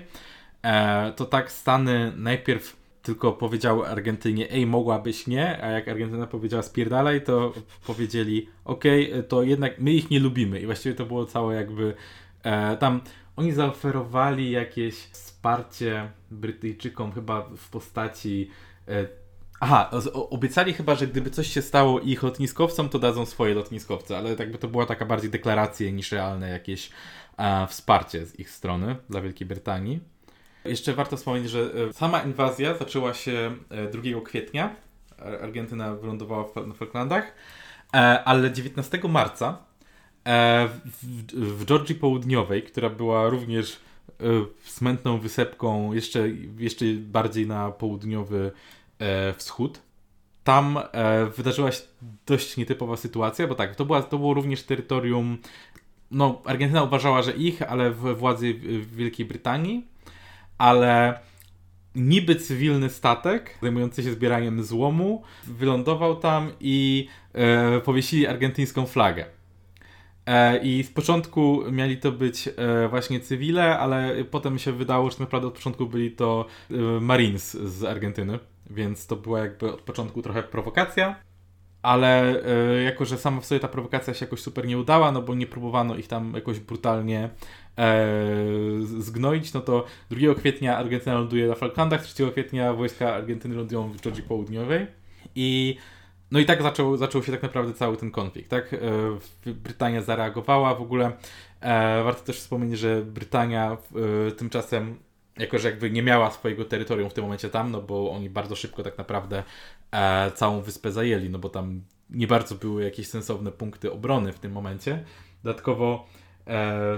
To tak Stany najpierw tylko powiedział Argentynie, ej, mogłabyś nie, a jak Argentyna powiedziała spierdalaj, to powiedzieli, okej, okay, to jednak my ich nie lubimy. I właściwie to było całe jakby e, tam oni zaoferowali jakieś wsparcie Brytyjczykom chyba w postaci e, Aha, obiecali chyba, że gdyby coś się stało ich lotniskowcom, to dadzą swoje lotniskowce, ale jakby to była taka bardziej deklaracja niż realne jakieś e, wsparcie z ich strony dla Wielkiej Brytanii. Jeszcze warto wspomnieć, że e, sama inwazja zaczęła się 2 e, kwietnia. Argentyna wylądowała na Falklandach, e, ale 19 marca w, Georgii Południowej, która była również smętną wysepką jeszcze, jeszcze bardziej na południowy wschód, tam wydarzyła się dość nietypowa sytuacja, bo tak, to, była, to było również terytorium, no Argentyna uważała, że ich, ale władzy Wielkiej Brytanii, ale niby cywilny statek zajmujący się zbieraniem złomu wylądował tam i e, powiesili argentyńską flagę. E, I z początku mieli to być e, właśnie cywile, ale potem się wydało, że naprawdę od początku byli to e, Marines z Argentyny, więc to była jakby od początku trochę prowokacja. Ale jako, że sama w sobie ta prowokacja się jakoś super nie udała, no bo nie próbowano ich tam jakoś brutalnie zgnoić, no to 2 kwietnia Argentyna ląduje na Falklandach, 3 kwietnia wojska Argentyny lądują w Georgii Południowej i no i tak zaczął, zaczął się tak naprawdę cały ten konflikt, tak? E, Brytania zareagowała w ogóle. E, warto też wspomnieć, że Brytania e, tymczasem jako że jakby nie miała swojego terytorium w tym momencie tam, no bo oni bardzo szybko tak naprawdę e, całą wyspę zajęli, no bo tam nie bardzo były jakieś sensowne punkty obrony w tym momencie. Dodatkowo E,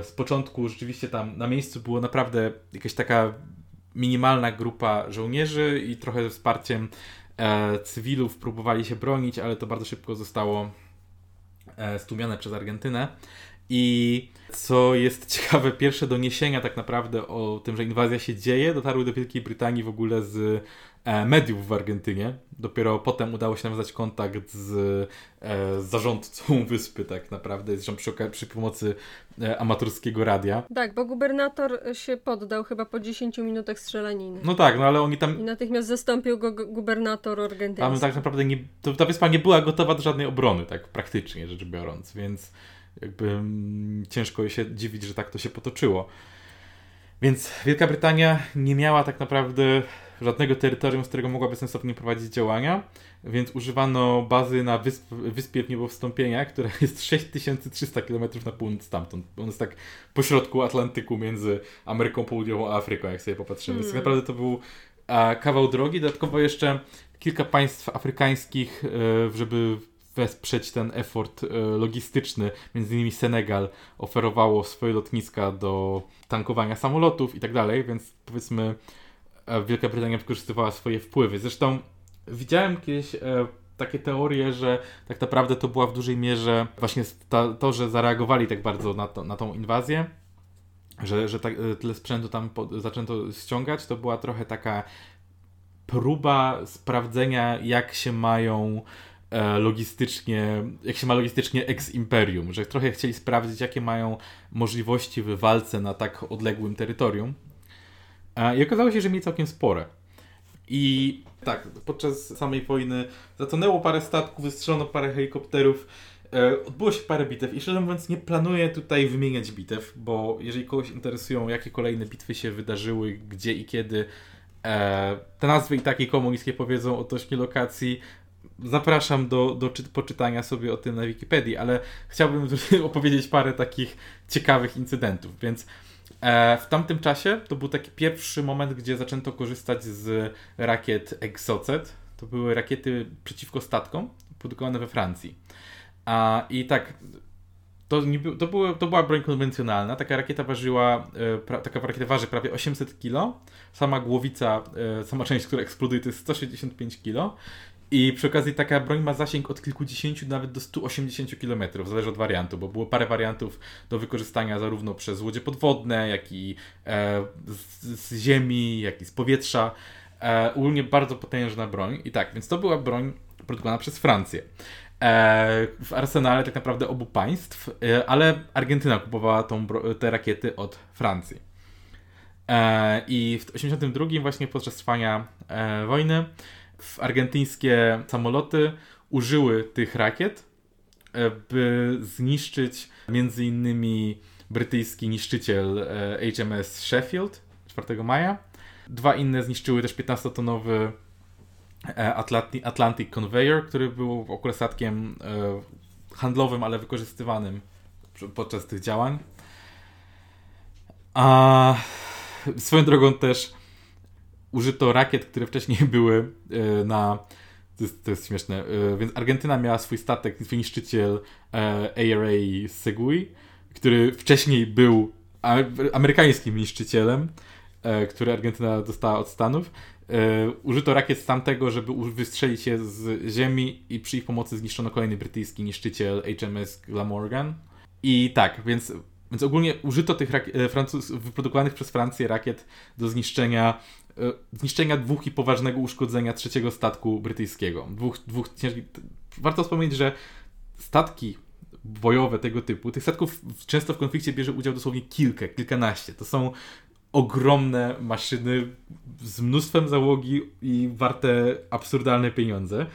z początku rzeczywiście tam na miejscu było naprawdę jakaś taka minimalna grupa żołnierzy i trochę ze wsparciem e, cywilów próbowali się bronić, ale to bardzo szybko zostało e, stłumione przez Argentynę. I co jest ciekawe, pierwsze doniesienia tak naprawdę o tym, że inwazja się dzieje, dotarły do Wielkiej Brytanii w ogóle z e, mediów w Argentynie. Dopiero potem udało się nawiązać kontakt z, e, z zarządcą wyspy tak naprawdę, zresztą przy, przy pomocy e, amatorskiego radia. Tak, bo gubernator się poddał chyba po 10 minutach strzelaniny. No tak, no ale oni tam... I natychmiast zastąpił go gubernator argentyński. Tam tak naprawdę nie, to, ta wyspa nie była gotowa do żadnej obrony, tak praktycznie rzecz biorąc, więc jakby mm, ciężko się dziwić, że tak to się potoczyło. Więc Wielka Brytania nie miała tak naprawdę żadnego terytorium, z którego mogłaby sensownie prowadzić działania, więc używano bazy na wysp, wyspie w niebowstąpienia, która jest 6300 km na północ stamtąd. On jest tak pośrodku Atlantyku między Ameryką Południową a Afryką, jak sobie popatrzymy. Hmm. Więc tak naprawdę to był a, kawał drogi, dodatkowo jeszcze kilka państw afrykańskich, e, żeby wesprzeć ten effort e, logistyczny. Między innymi Senegal oferowało swoje lotniska do tankowania samolotów i tak dalej, więc powiedzmy e, Wielka Brytania wykorzystywała swoje wpływy. Zresztą widziałem kiedyś e, takie teorie, że tak naprawdę to była w dużej mierze właśnie to, że zareagowali tak bardzo na, to, na tą inwazję, że, że tak, tyle sprzętu tam po, zaczęto ściągać, to była trochę taka próba sprawdzenia, jak się mają logistycznie, jak się ma logistycznie ex-imperium, że trochę chcieli sprawdzić, jakie mają możliwości w walce na tak odległym terytorium. E, I okazało się, że mieli całkiem spore. I tak, podczas samej wojny zatonęło parę statków, wystrzelono parę helikopterów, e, odbyło się parę bitew i szczerze mówiąc nie planuję tutaj wymieniać bitew, bo jeżeli kogoś interesują, jakie kolejne bitwy się wydarzyły, gdzie i kiedy, te nazwy i takie komuniskie powiedzą o tośnie lokacji, zapraszam do, do poczytania sobie o tym na Wikipedii, ale chciałbym opowiedzieć parę takich ciekawych incydentów, więc e, w tamtym czasie to był taki pierwszy moment, gdzie zaczęto korzystać z rakiet Exocet. To były rakiety przeciwko statkom, produkowane we Francji. A, I tak, to, nie, to, było, to była broń konwencjonalna. Taka rakieta ważyła, e, pra, taka rakieta waży prawie 800 kg. Sama głowica, e, sama część, która eksploduje, to jest 165 kg. I przy okazji taka broń ma zasięg od kilkudziesięciu nawet do 180 km, zależy od wariantu, bo było parę wariantów do wykorzystania zarówno przez łodzie podwodne, jak i e, z, z, ziemi, jak i z powietrza. E, ogólnie bardzo potężna broń. I tak, więc to była broń produkowana przez Francję. E, w arsenale tak naprawdę obu państw, e, ale Argentyna kupowała tą, te rakiety od Francji. E, I w 1982 właśnie podczas trwania e, wojny argentyńskie samoloty użyły tych rakiet, e, by zniszczyć między innymi brytyjski niszczyciel e, HMS Sheffield 4 maja. Dwa inne zniszczyły też 15-tonowy e, Atlantic Conveyor, który był ogóle statkiem handlowym, ale wykorzystywanym podczas tych działań. A swoją drogą też użyto rakiet, które wcześniej były e, na. To jest, to jest śmieszne. E, więc Argentyna miała swój statek, swój niszczyciel ARA e, Segui, który wcześniej był amerykańskim niszczycielem, który Argentyna dostała od Stanów. Użyto rakiet z tamtego, żeby wystrzelić je z ziemi i przy ich pomocy zniszczono kolejny brytyjski niszczyciel HMS Glamorgan. I tak, więc, więc ogólnie użyto tych Francuz, wyprodukowanych przez Francję rakiet do zniszczenia zniszczenia dwóch i poważnego uszkodzenia trzeciego statku brytyjskiego. Dwóch, dwóch. Warto wspomnieć, że statki bojowe tego typu, tych statków często w konflikcie bierze udział dosłownie kilka, kilkanaście. To są ogromne maszyny z mnóstwem załogi i warte absurdalne pieniądze.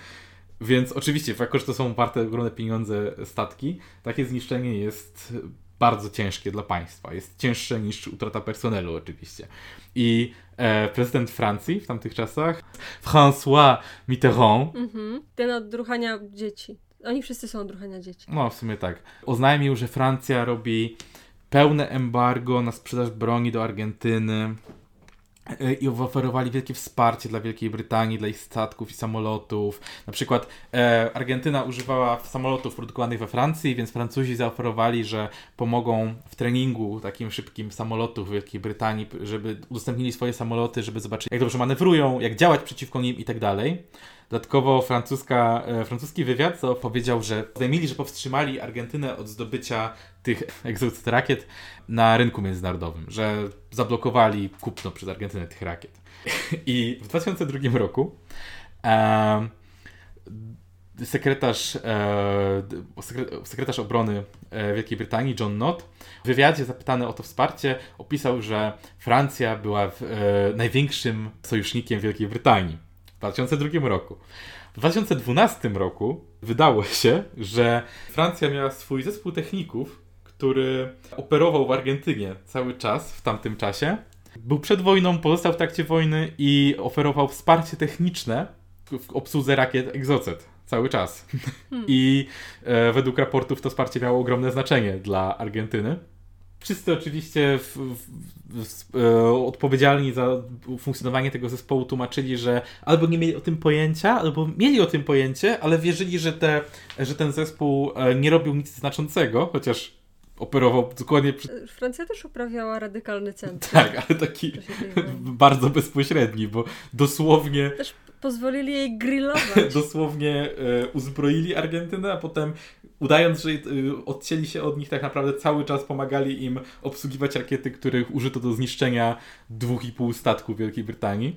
Więc oczywiście, jako że to są warte ogromne pieniądze statki, takie zniszczenie jest bardzo ciężkie dla państwa. Jest cięższe niż utrata personelu oczywiście. I e, prezydent Francji w tamtych czasach, François Mitterrand, mhm. ten od druchania dzieci. Oni wszyscy są od druchania dzieci. No, w sumie tak. Oznajmił, że Francja robi pełne embargo na sprzedaż broni do Argentyny i oferowali wielkie wsparcie dla Wielkiej Brytanii, dla ich statków i samolotów. Na przykład e, Argentyna używała samolotów produkowanych we Francji, więc Francuzi zaoferowali, że pomogą w treningu takim szybkim samolotów Wielkiej Brytanii, żeby udostępnili swoje samoloty, żeby zobaczyć, jak dobrze manewrują, jak działać przeciwko nim i tak dalej. Dodatkowo francuska, e, francuski wywiad powiedział, że zajmili, że powstrzymali Argentynę od zdobycia tych egzotyk rakiet na rynku międzynarodowym, że zablokowali kupno przez Argentynę tych rakiet. I w 2002 roku e, sekretarz, e, sekretarz obrony e, Wielkiej Brytanii, John Nott, w wywiadzie zapytany o to wsparcie, opisał, że Francja była w, e, największym sojusznikiem Wielkiej Brytanii w 2002 roku. W 2012 roku wydało się, że Francja miała swój zespół techników, który operował w Argentynie cały czas w tamtym czasie. Był przed wojną, pozostał w trakcie wojny i oferował wsparcie techniczne w obsłudze rakiet Exocet cały czas. Hmm. I e, według raportów to wsparcie miało ogromne znaczenie dla Argentyny. Wszyscy oczywiście w, w, w, e, odpowiedzialni za funkcjonowanie tego zespołu tłumaczyli, że albo nie mieli o tym pojęcia, albo mieli o tym pojęcie, ale wierzyli, że, te, że ten zespół e, nie robił nic znaczącego, chociaż operował dokładnie. Przy... Francja też uprawiała radykalny centrum. Tak, ale taki bardzo bezpośredni, bo dosłownie. Też pozwolili jej grillować. dosłownie e, uzbroili Argentynę, a potem udając, że e, odcięli się od nich, tak naprawdę cały czas pomagali im obsługiwać rakiety, których użyto do zniszczenia dwóch i pół statku Wielkiej Brytanii.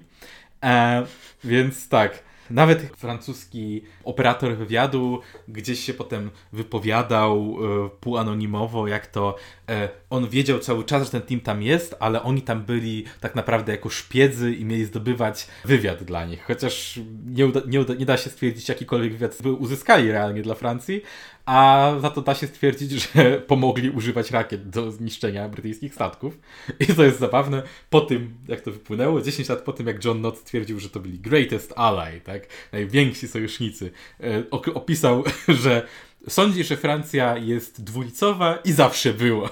E, więc tak. Nawet francuski operator wywiadu gdzieś się potem wypowiadał e, półanonimowo, jak to e, on wiedział cały czas, że ten team tam jest, ale oni tam byli tak naprawdę jako szpiedzy i mieli zdobywać wywiad dla nich. Chociaż nie, uda, nie, uda, nie da się stwierdzić, jakikolwiek wywiad uzyskali realnie dla Francji, a za to da się stwierdzić, że pomogli używać rakiet do zniszczenia brytyjskich statków. I to jest zabawne, po tym jak to wypłynęło, 10 lat po tym jak John Nott stwierdził, że to byli greatest ally, tak, najwięksi sojusznicy, e, opisał, że sądzi, że Francja jest dwulicowa i zawsze była.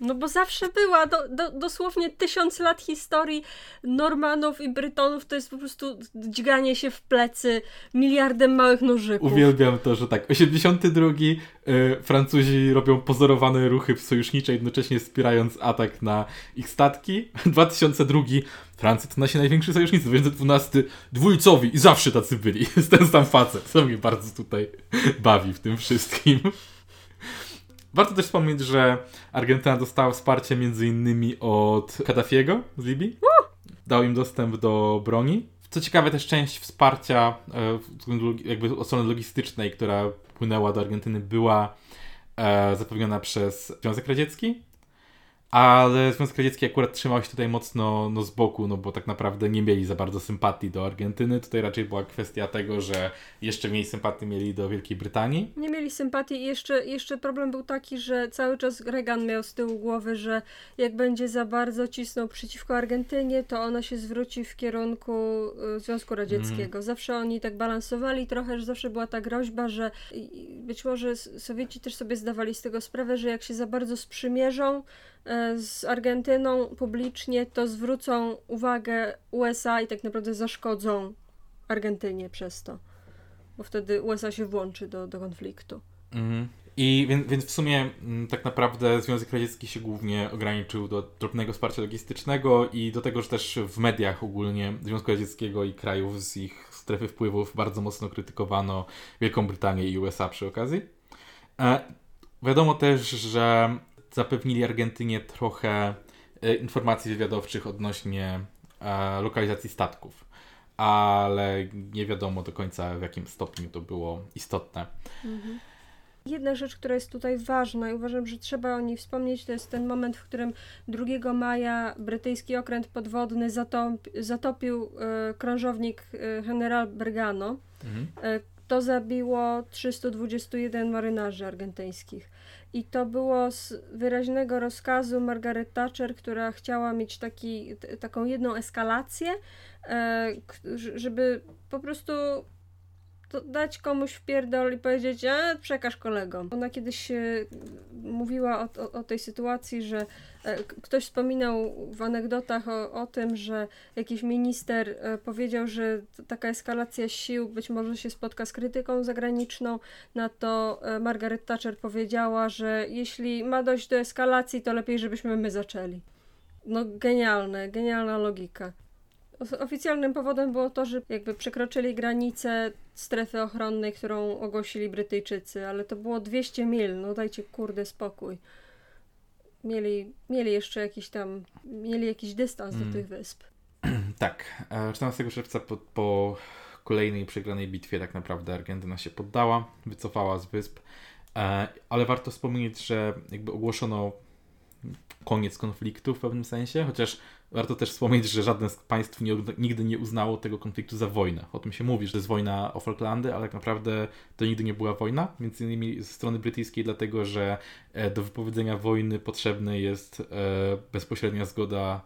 No bo zawsze była, do, do, dosłownie tysiąc lat historii Normanów i Brytonów to jest po prostu dźganie się w plecy miliardem małych nożyków. Uwielbiam to, że tak, 82 y, Francuzi robią pozorowane ruchy sojusznicze, jednocześnie wspierając atak na ich statki. 2002 Francja to nasi najwięksi sojusznicy, 2012 dwójcowi i zawsze tacy byli. Jest ten sam facet, co mnie bardzo tutaj bawi w tym wszystkim. Warto też wspomnieć, że Argentyna dostała wsparcie m.in. od Kaddafiego z Libii. Dał im dostęp do broni. Co ciekawe, też część wsparcia e, jakby od strony logistycznej, która płynęła do Argentyny, była e, zapewniona przez Związek Radziecki ale Związek Radziecki akurat trzymał się tutaj mocno no, z boku, no bo tak naprawdę nie mieli za bardzo sympatii do Argentyny. Tutaj raczej była kwestia tego, że jeszcze mniej sympatii mieli do Wielkiej Brytanii. Nie mieli sympatii i jeszcze, jeszcze problem był taki, że cały czas Reagan miał z tyłu głowy, że jak będzie za bardzo cisnął przeciwko Argentynie, to ona się zwróci w kierunku y, Związku Radzieckiego. Mm. Zawsze oni tak balansowali trochę, że zawsze była ta groźba, że być może Sowieci też sobie zdawali z tego sprawę, że jak się za bardzo sprzymierzą, E, z Argentyną publicznie, to zwrócą uwagę USA i tak naprawdę zaszkodzą Argentynie przez to. Bo wtedy USA się włączy do, do konfliktu. Mhm. I więc, więc w sumie mm, tak naprawdę Związek Radziecki się głównie ograniczył do drobnego wsparcia logistycznego i do tego, że też w mediach ogólnie Związku Radzieckiego i krajów z ich strefy wpływów bardzo mocno krytykowano Wielką Brytanię i USA przy okazji. E, wiadomo też, że zapewnili Argentynie trochę e, informacji wywiadowczych odnośnie e, lokalizacji statków, ale nie wiadomo do końca w jakim stopniu to było istotne. Mhm. Jedna rzecz, która jest tutaj ważna i uważam, że trzeba o niej wspomnieć, to jest ten moment, w którym 2 maja brytyjski okręt podwodny zatop, zatopił e, krążownik General Bergano. Mhm. To zabiło 321 marynarzy argentyńskich. I to było z wyraźnego rozkazu Margaret Thatcher, która chciała mieć taki, t- taką jedną eskalację, e, żeby po prostu dać komuś w pierdol i powiedzieć, a przekaż kolegom. Ona kiedyś e, mówiła o, o, o tej sytuacji, że e, ktoś wspominał w anegdotach o, o tym, że jakiś minister e, powiedział, że taka eskalacja sił być może się spotka z krytyką zagraniczną. Na to Margaret Thatcher powiedziała, że jeśli ma dojść do eskalacji, to lepiej, żebyśmy my zaczęli. No genialne, genialna logika. Oficjalnym powodem było to, że jakby przekroczyli granicę strefy ochronnej, którą ogłosili Brytyjczycy, ale to było 200 mil, no dajcie kurde spokój. Mieli, mieli jeszcze jakiś tam, mieli jakiś dystans mm. do tych wysp. tak, 14 czerwca po, po kolejnej przegranej bitwie tak naprawdę Argentyna się poddała, wycofała z wysp, e, ale warto wspomnieć, że jakby ogłoszono koniec konfliktu w pewnym sensie, chociaż warto też wspomnieć, że żadne z państw nie, nigdy nie uznało tego konfliktu za wojnę. O tym się mówi, że to jest wojna o Falklandy, ale tak naprawdę to nigdy nie była wojna, między innymi ze strony brytyjskiej, dlatego że e, do wypowiedzenia wojny potrzebna jest e, bezpośrednia zgoda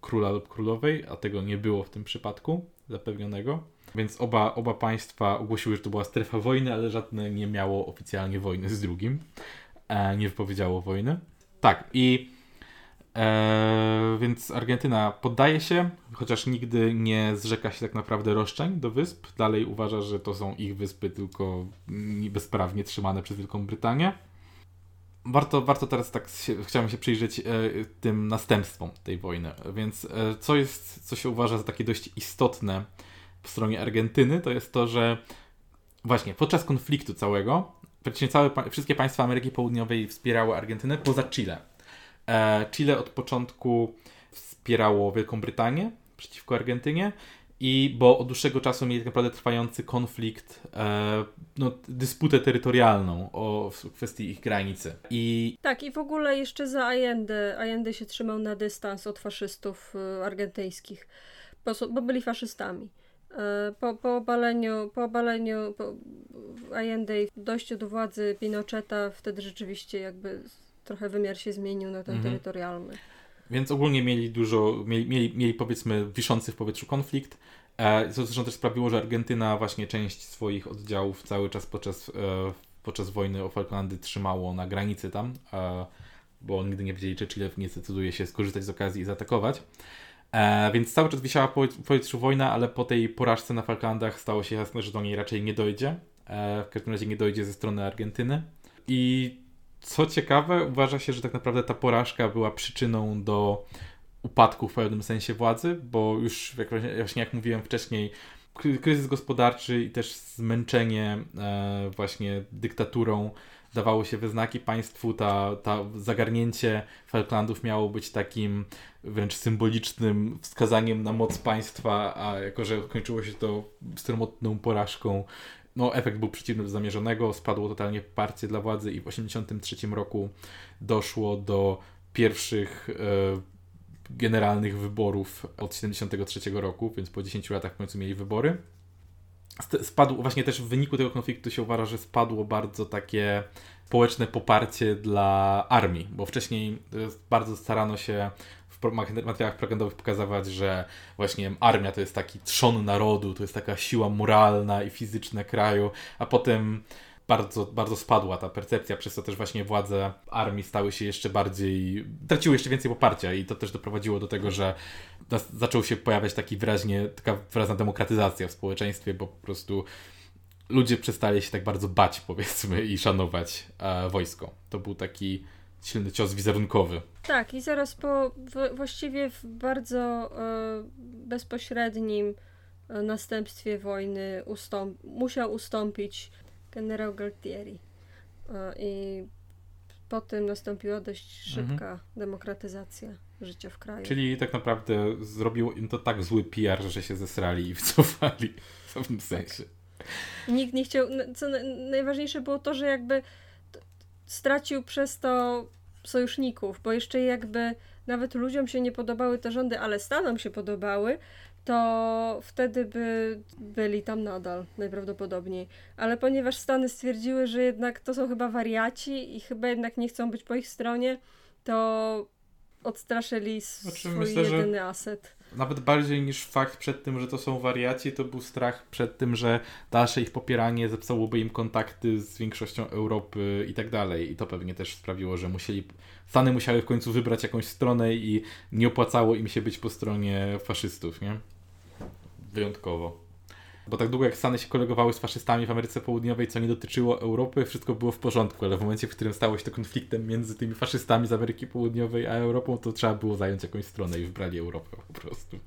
króla lub królowej, a tego nie było w tym przypadku zapewnionego. Więc oba, oba państwa ogłosiły, że to była strefa wojny, ale żadne nie miało oficjalnie wojny z drugim. E, nie wypowiedziało wojny. Tak, i e, więc Argentyna poddaje się, chociaż nigdy nie zrzeka się tak naprawdę roszczeń do wysp. Dalej uważa, że to są ich wyspy, tylko bezprawnie trzymane przez Wielką Brytanię. Warto, warto teraz tak się, chciałem się przyjrzeć e, tym następstwom tej wojny. Więc e, co jest, co się uważa za takie dość istotne po stronie Argentyny, to jest to, że właśnie podczas konfliktu całego praktycznie całe, wszystkie państwa Ameryki Południowej wspierały Argentynę poza Chile. E, Chile od początku wspierało Wielką Brytanię przeciwko Argentynie i bo od dłuższego czasu mieli tak naprawdę trwający konflikt, e, no, dysputę terytorialną o, w kwestii ich granicy. I... Tak, i w ogóle jeszcze za Allende, Allende się trzymał na dystans od faszystów y, argentyńskich, bo, bo byli faszystami. E, po, po obaleniu, po obaleniu po Allende i dojściu do władzy Pinocheta, wtedy rzeczywiście jakby trochę wymiar się zmienił na ten mhm. terytorialny. Więc ogólnie mieli dużo, mieli, mieli, mieli powiedzmy wiszący w powietrzu konflikt, e, co zresztą też sprawiło, że Argentyna właśnie część swoich oddziałów cały czas podczas, e, podczas wojny o Falklandy trzymało na granicy tam, bo nigdy nie wiedzieli, czy Chile nie zdecyduje się skorzystać z okazji i zaatakować. E, więc cały czas wisiała po powietrzu wojna, ale po tej porażce na Falklandach stało się jasne, że do niej raczej nie dojdzie. E, w każdym razie nie dojdzie ze strony Argentyny. I co ciekawe, uważa się, że tak naprawdę ta porażka była przyczyną do upadku w pewnym sensie władzy, bo już jak, właśnie jak mówiłem wcześniej, kryzys gospodarczy i też zmęczenie e, właśnie dyktaturą dawało się we znaki państwu. Ta, ta zagarnięcie Falklandów miało być takim wręcz symbolicznym wskazaniem na moc państwa, a jako, że kończyło się to stromotną porażką, no, efekt był przeciwny do zamierzonego, spadło totalnie poparcie dla władzy i w 1983 roku doszło do pierwszych e, generalnych wyborów od 1973 roku, więc po 10 latach w końcu mieli wybory. Spadł, właśnie też w wyniku tego konfliktu się uważa, że spadło bardzo takie społeczne poparcie dla armii, bo wcześniej bardzo starano się materiałach propagandowych pokazywać, że właśnie armia to jest taki trzon narodu, to jest taka siła moralna i fizyczna kraju, a potem bardzo, bardzo spadła ta percepcja, przez to też właśnie władze armii stały się jeszcze bardziej, traciły jeszcze więcej poparcia i to też doprowadziło do tego, że zaczął się pojawiać taki wyraźnie, taka wyraźna demokratyzacja w społeczeństwie, bo po prostu ludzie przestali się tak bardzo bać, powiedzmy, i szanować e, wojsko. To był taki silny cios wizerunkowy. Tak, i zaraz po w, właściwie w bardzo e, bezpośrednim e, następstwie wojny ustąp, musiał ustąpić generał Galtieri. I po tym nastąpiła dość szybka mhm. demokratyzacja życia w kraju. Czyli tak naprawdę zrobił im to tak zły PR, że się zesrali i wycofali w pewnym sensie. Nikt nie chciał. Co najważniejsze było to, że jakby stracił przez to sojuszników, bo jeszcze jakby nawet ludziom się nie podobały te rządy, ale Stanom się podobały, to wtedy by byli tam nadal najprawdopodobniej. Ale ponieważ Stany stwierdziły, że jednak to są chyba wariaci i chyba jednak nie chcą być po ich stronie, to odstraszyli znaczy, swój myślę, jedyny aset nawet bardziej niż fakt przed tym, że to są wariaci, to był strach przed tym, że dalsze ich popieranie zepsułoby im kontakty z większością Europy i tak dalej. I to pewnie też sprawiło, że musieli, Stany musiały w końcu wybrać jakąś stronę i nie opłacało im się być po stronie faszystów, nie? Wyjątkowo. Bo tak długo jak Stany się kolegowały z faszystami w Ameryce Południowej, co nie dotyczyło Europy, wszystko było w porządku, ale w momencie, w którym stało się to konfliktem między tymi faszystami z Ameryki Południowej a Europą, to trzeba było zająć jakąś stronę i wybrali Europę po prostu.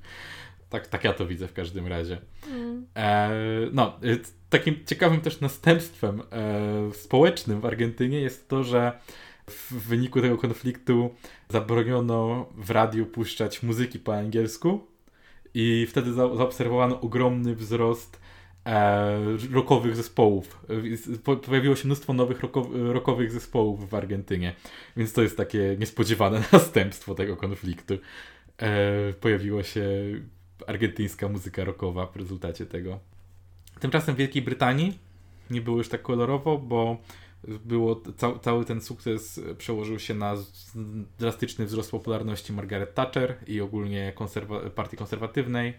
Tak, tak ja to widzę w każdym razie. Mm. E, no, e, takim ciekawym też następstwem e, społecznym w Argentynie jest to, że w wyniku tego konfliktu zabroniono w radiu puszczać muzyki po angielsku i wtedy za, zaobserwowano ogromny wzrost e, rockowych zespołów. Po, pojawiło się mnóstwo nowych rockowych zespołów w Argentynie, więc to jest takie niespodziewane następstwo tego konfliktu. E, pojawiła się argentyńska muzyka rockowa w rezultacie tego. Tymczasem w Wielkiej Brytanii nie było już tak kolorowo, bo było, ca cały ten sukces przełożył się na drastyczny wzrost popularności Margaret Thatcher i ogólnie konserwa partii konserwatywnej.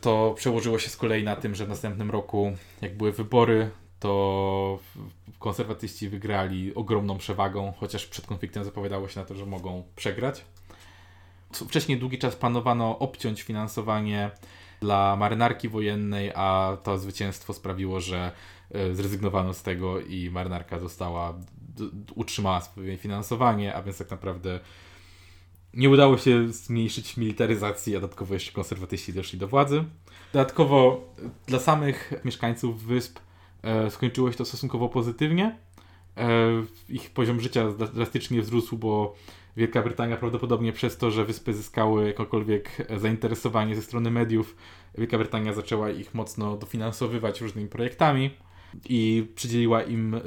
To przełożyło się z kolei na tym, że w następnym roku, jak były wybory, to konserwatyści wygrali ogromną przewagą, chociaż przed konfliktem zapowiadało się na to, że mogą przegrać. Wcześniej długi czas planowano obciąć finansowanie dla marynarki wojennej, a to zwycięstwo sprawiło, że e, zrezygnowano z tego i marynarka została, utrzymała swoje finansowanie, a więc tak naprawdę nie udało się zmniejszyć militaryzacji, a dodatkowo jeszcze konserwatyści doszli do władzy. Dodatkowo dla samych mieszkańców wysp e, skończyło się to stosunkowo pozytywnie. E, ich poziom życia drastycznie wzrósł, bo Wielka Brytania prawdopodobnie przez to, że wyspy zyskały jakiekolwiek zainteresowanie ze strony mediów, Wielka Brytania zaczęła ich mocno dofinansowywać różnymi projektami i przydzieliła im, e,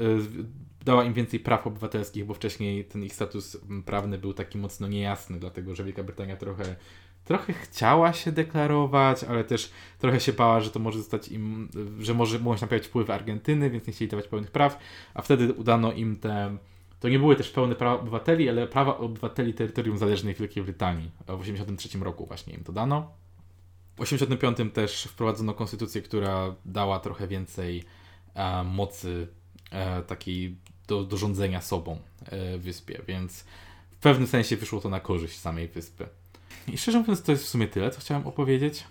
dała im więcej praw obywatelskich, bo wcześniej ten ich status prawny był taki mocno niejasny, dlatego że Wielka Brytania trochę trochę chciała się deklarować, ale też trochę się bała, że to może zostać im, że może mogą się napowiadać wpływy Argentyny, więc nie chcieli dawać pełnych praw, a wtedy udano im te to nie były też pełne prawa obywateli, ale prawa obywateli terytorium zależnej Wielkiej Brytanii. W 1983 roku właśnie im to dano. W 1985 też wprowadzono konstytucję, która dała trochę więcej e, mocy e, takiej do, do rządzenia sobą e, wyspie, więc w pewnym sensie wyszło to na korzyść samej wyspy. I szczerze mówiąc, to jest w sumie tyle, co chciałem opowiedzieć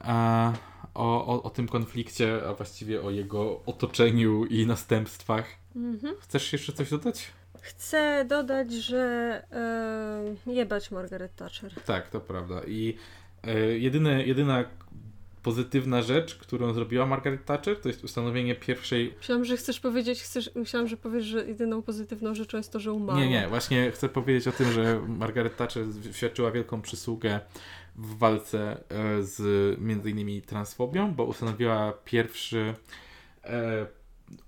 e, o, o, o tym konflikcie, a właściwie o jego otoczeniu i następstwach. Mhm. Chcesz jeszcze coś dodać? Chcę dodać, że e, jebać Margaret Thatcher. Tak, to prawda. I e, jedyne, jedyna pozytywna rzecz, którą zrobiła Margaret Thatcher, to jest ustanowienie pierwszej... Myślałam, że chcesz powiedzieć, chcesz, myślałam, że powiesz, że jedyną pozytywną rzeczą jest to, że umarła. Nie, nie, właśnie chcę powiedzieć o tym, że Margaret Thatcher świadczyła wielką przysługę w walce e, z między innymi transfobią, bo ustanowiła pierwszy e,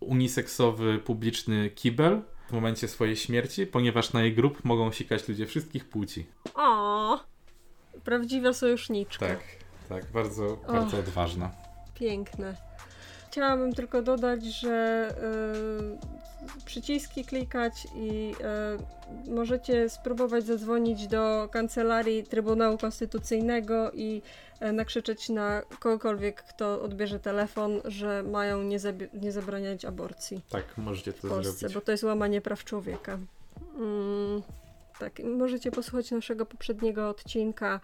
uniseksowy publiczny kibel w momencie swojej śmierci, ponieważ na jej grób mogą sikać ludzie wszystkich płci. O, prawdziwa sojuszniczka. Tak, tak, bardzo, bardzo odważna. Piękne. Chciałabym tylko dodać, że y, przyciski klikać i y, możecie spróbować zadzwonić do kancelarii Trybunału Konstytucyjnego i y, nakrzyczeć na kogokolwiek, kto odbierze telefon, że mają nie, nie zabraniać aborcji. Tak, możecie to w Polsce, zrobić. Bo to jest łamanie praw człowieka. Mm, tak, możecie posłuchać naszego poprzedniego odcinka,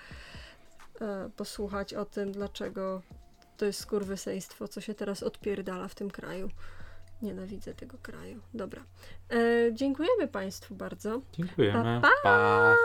posłuchać o tym, dlaczego to jest skurwyseństwo, co się teraz odpierdala w tym kraju. Nienawidzę tego kraju. Dobra. E, dziękujemy Państwu bardzo. Dziękujemy. pa. pa. pa.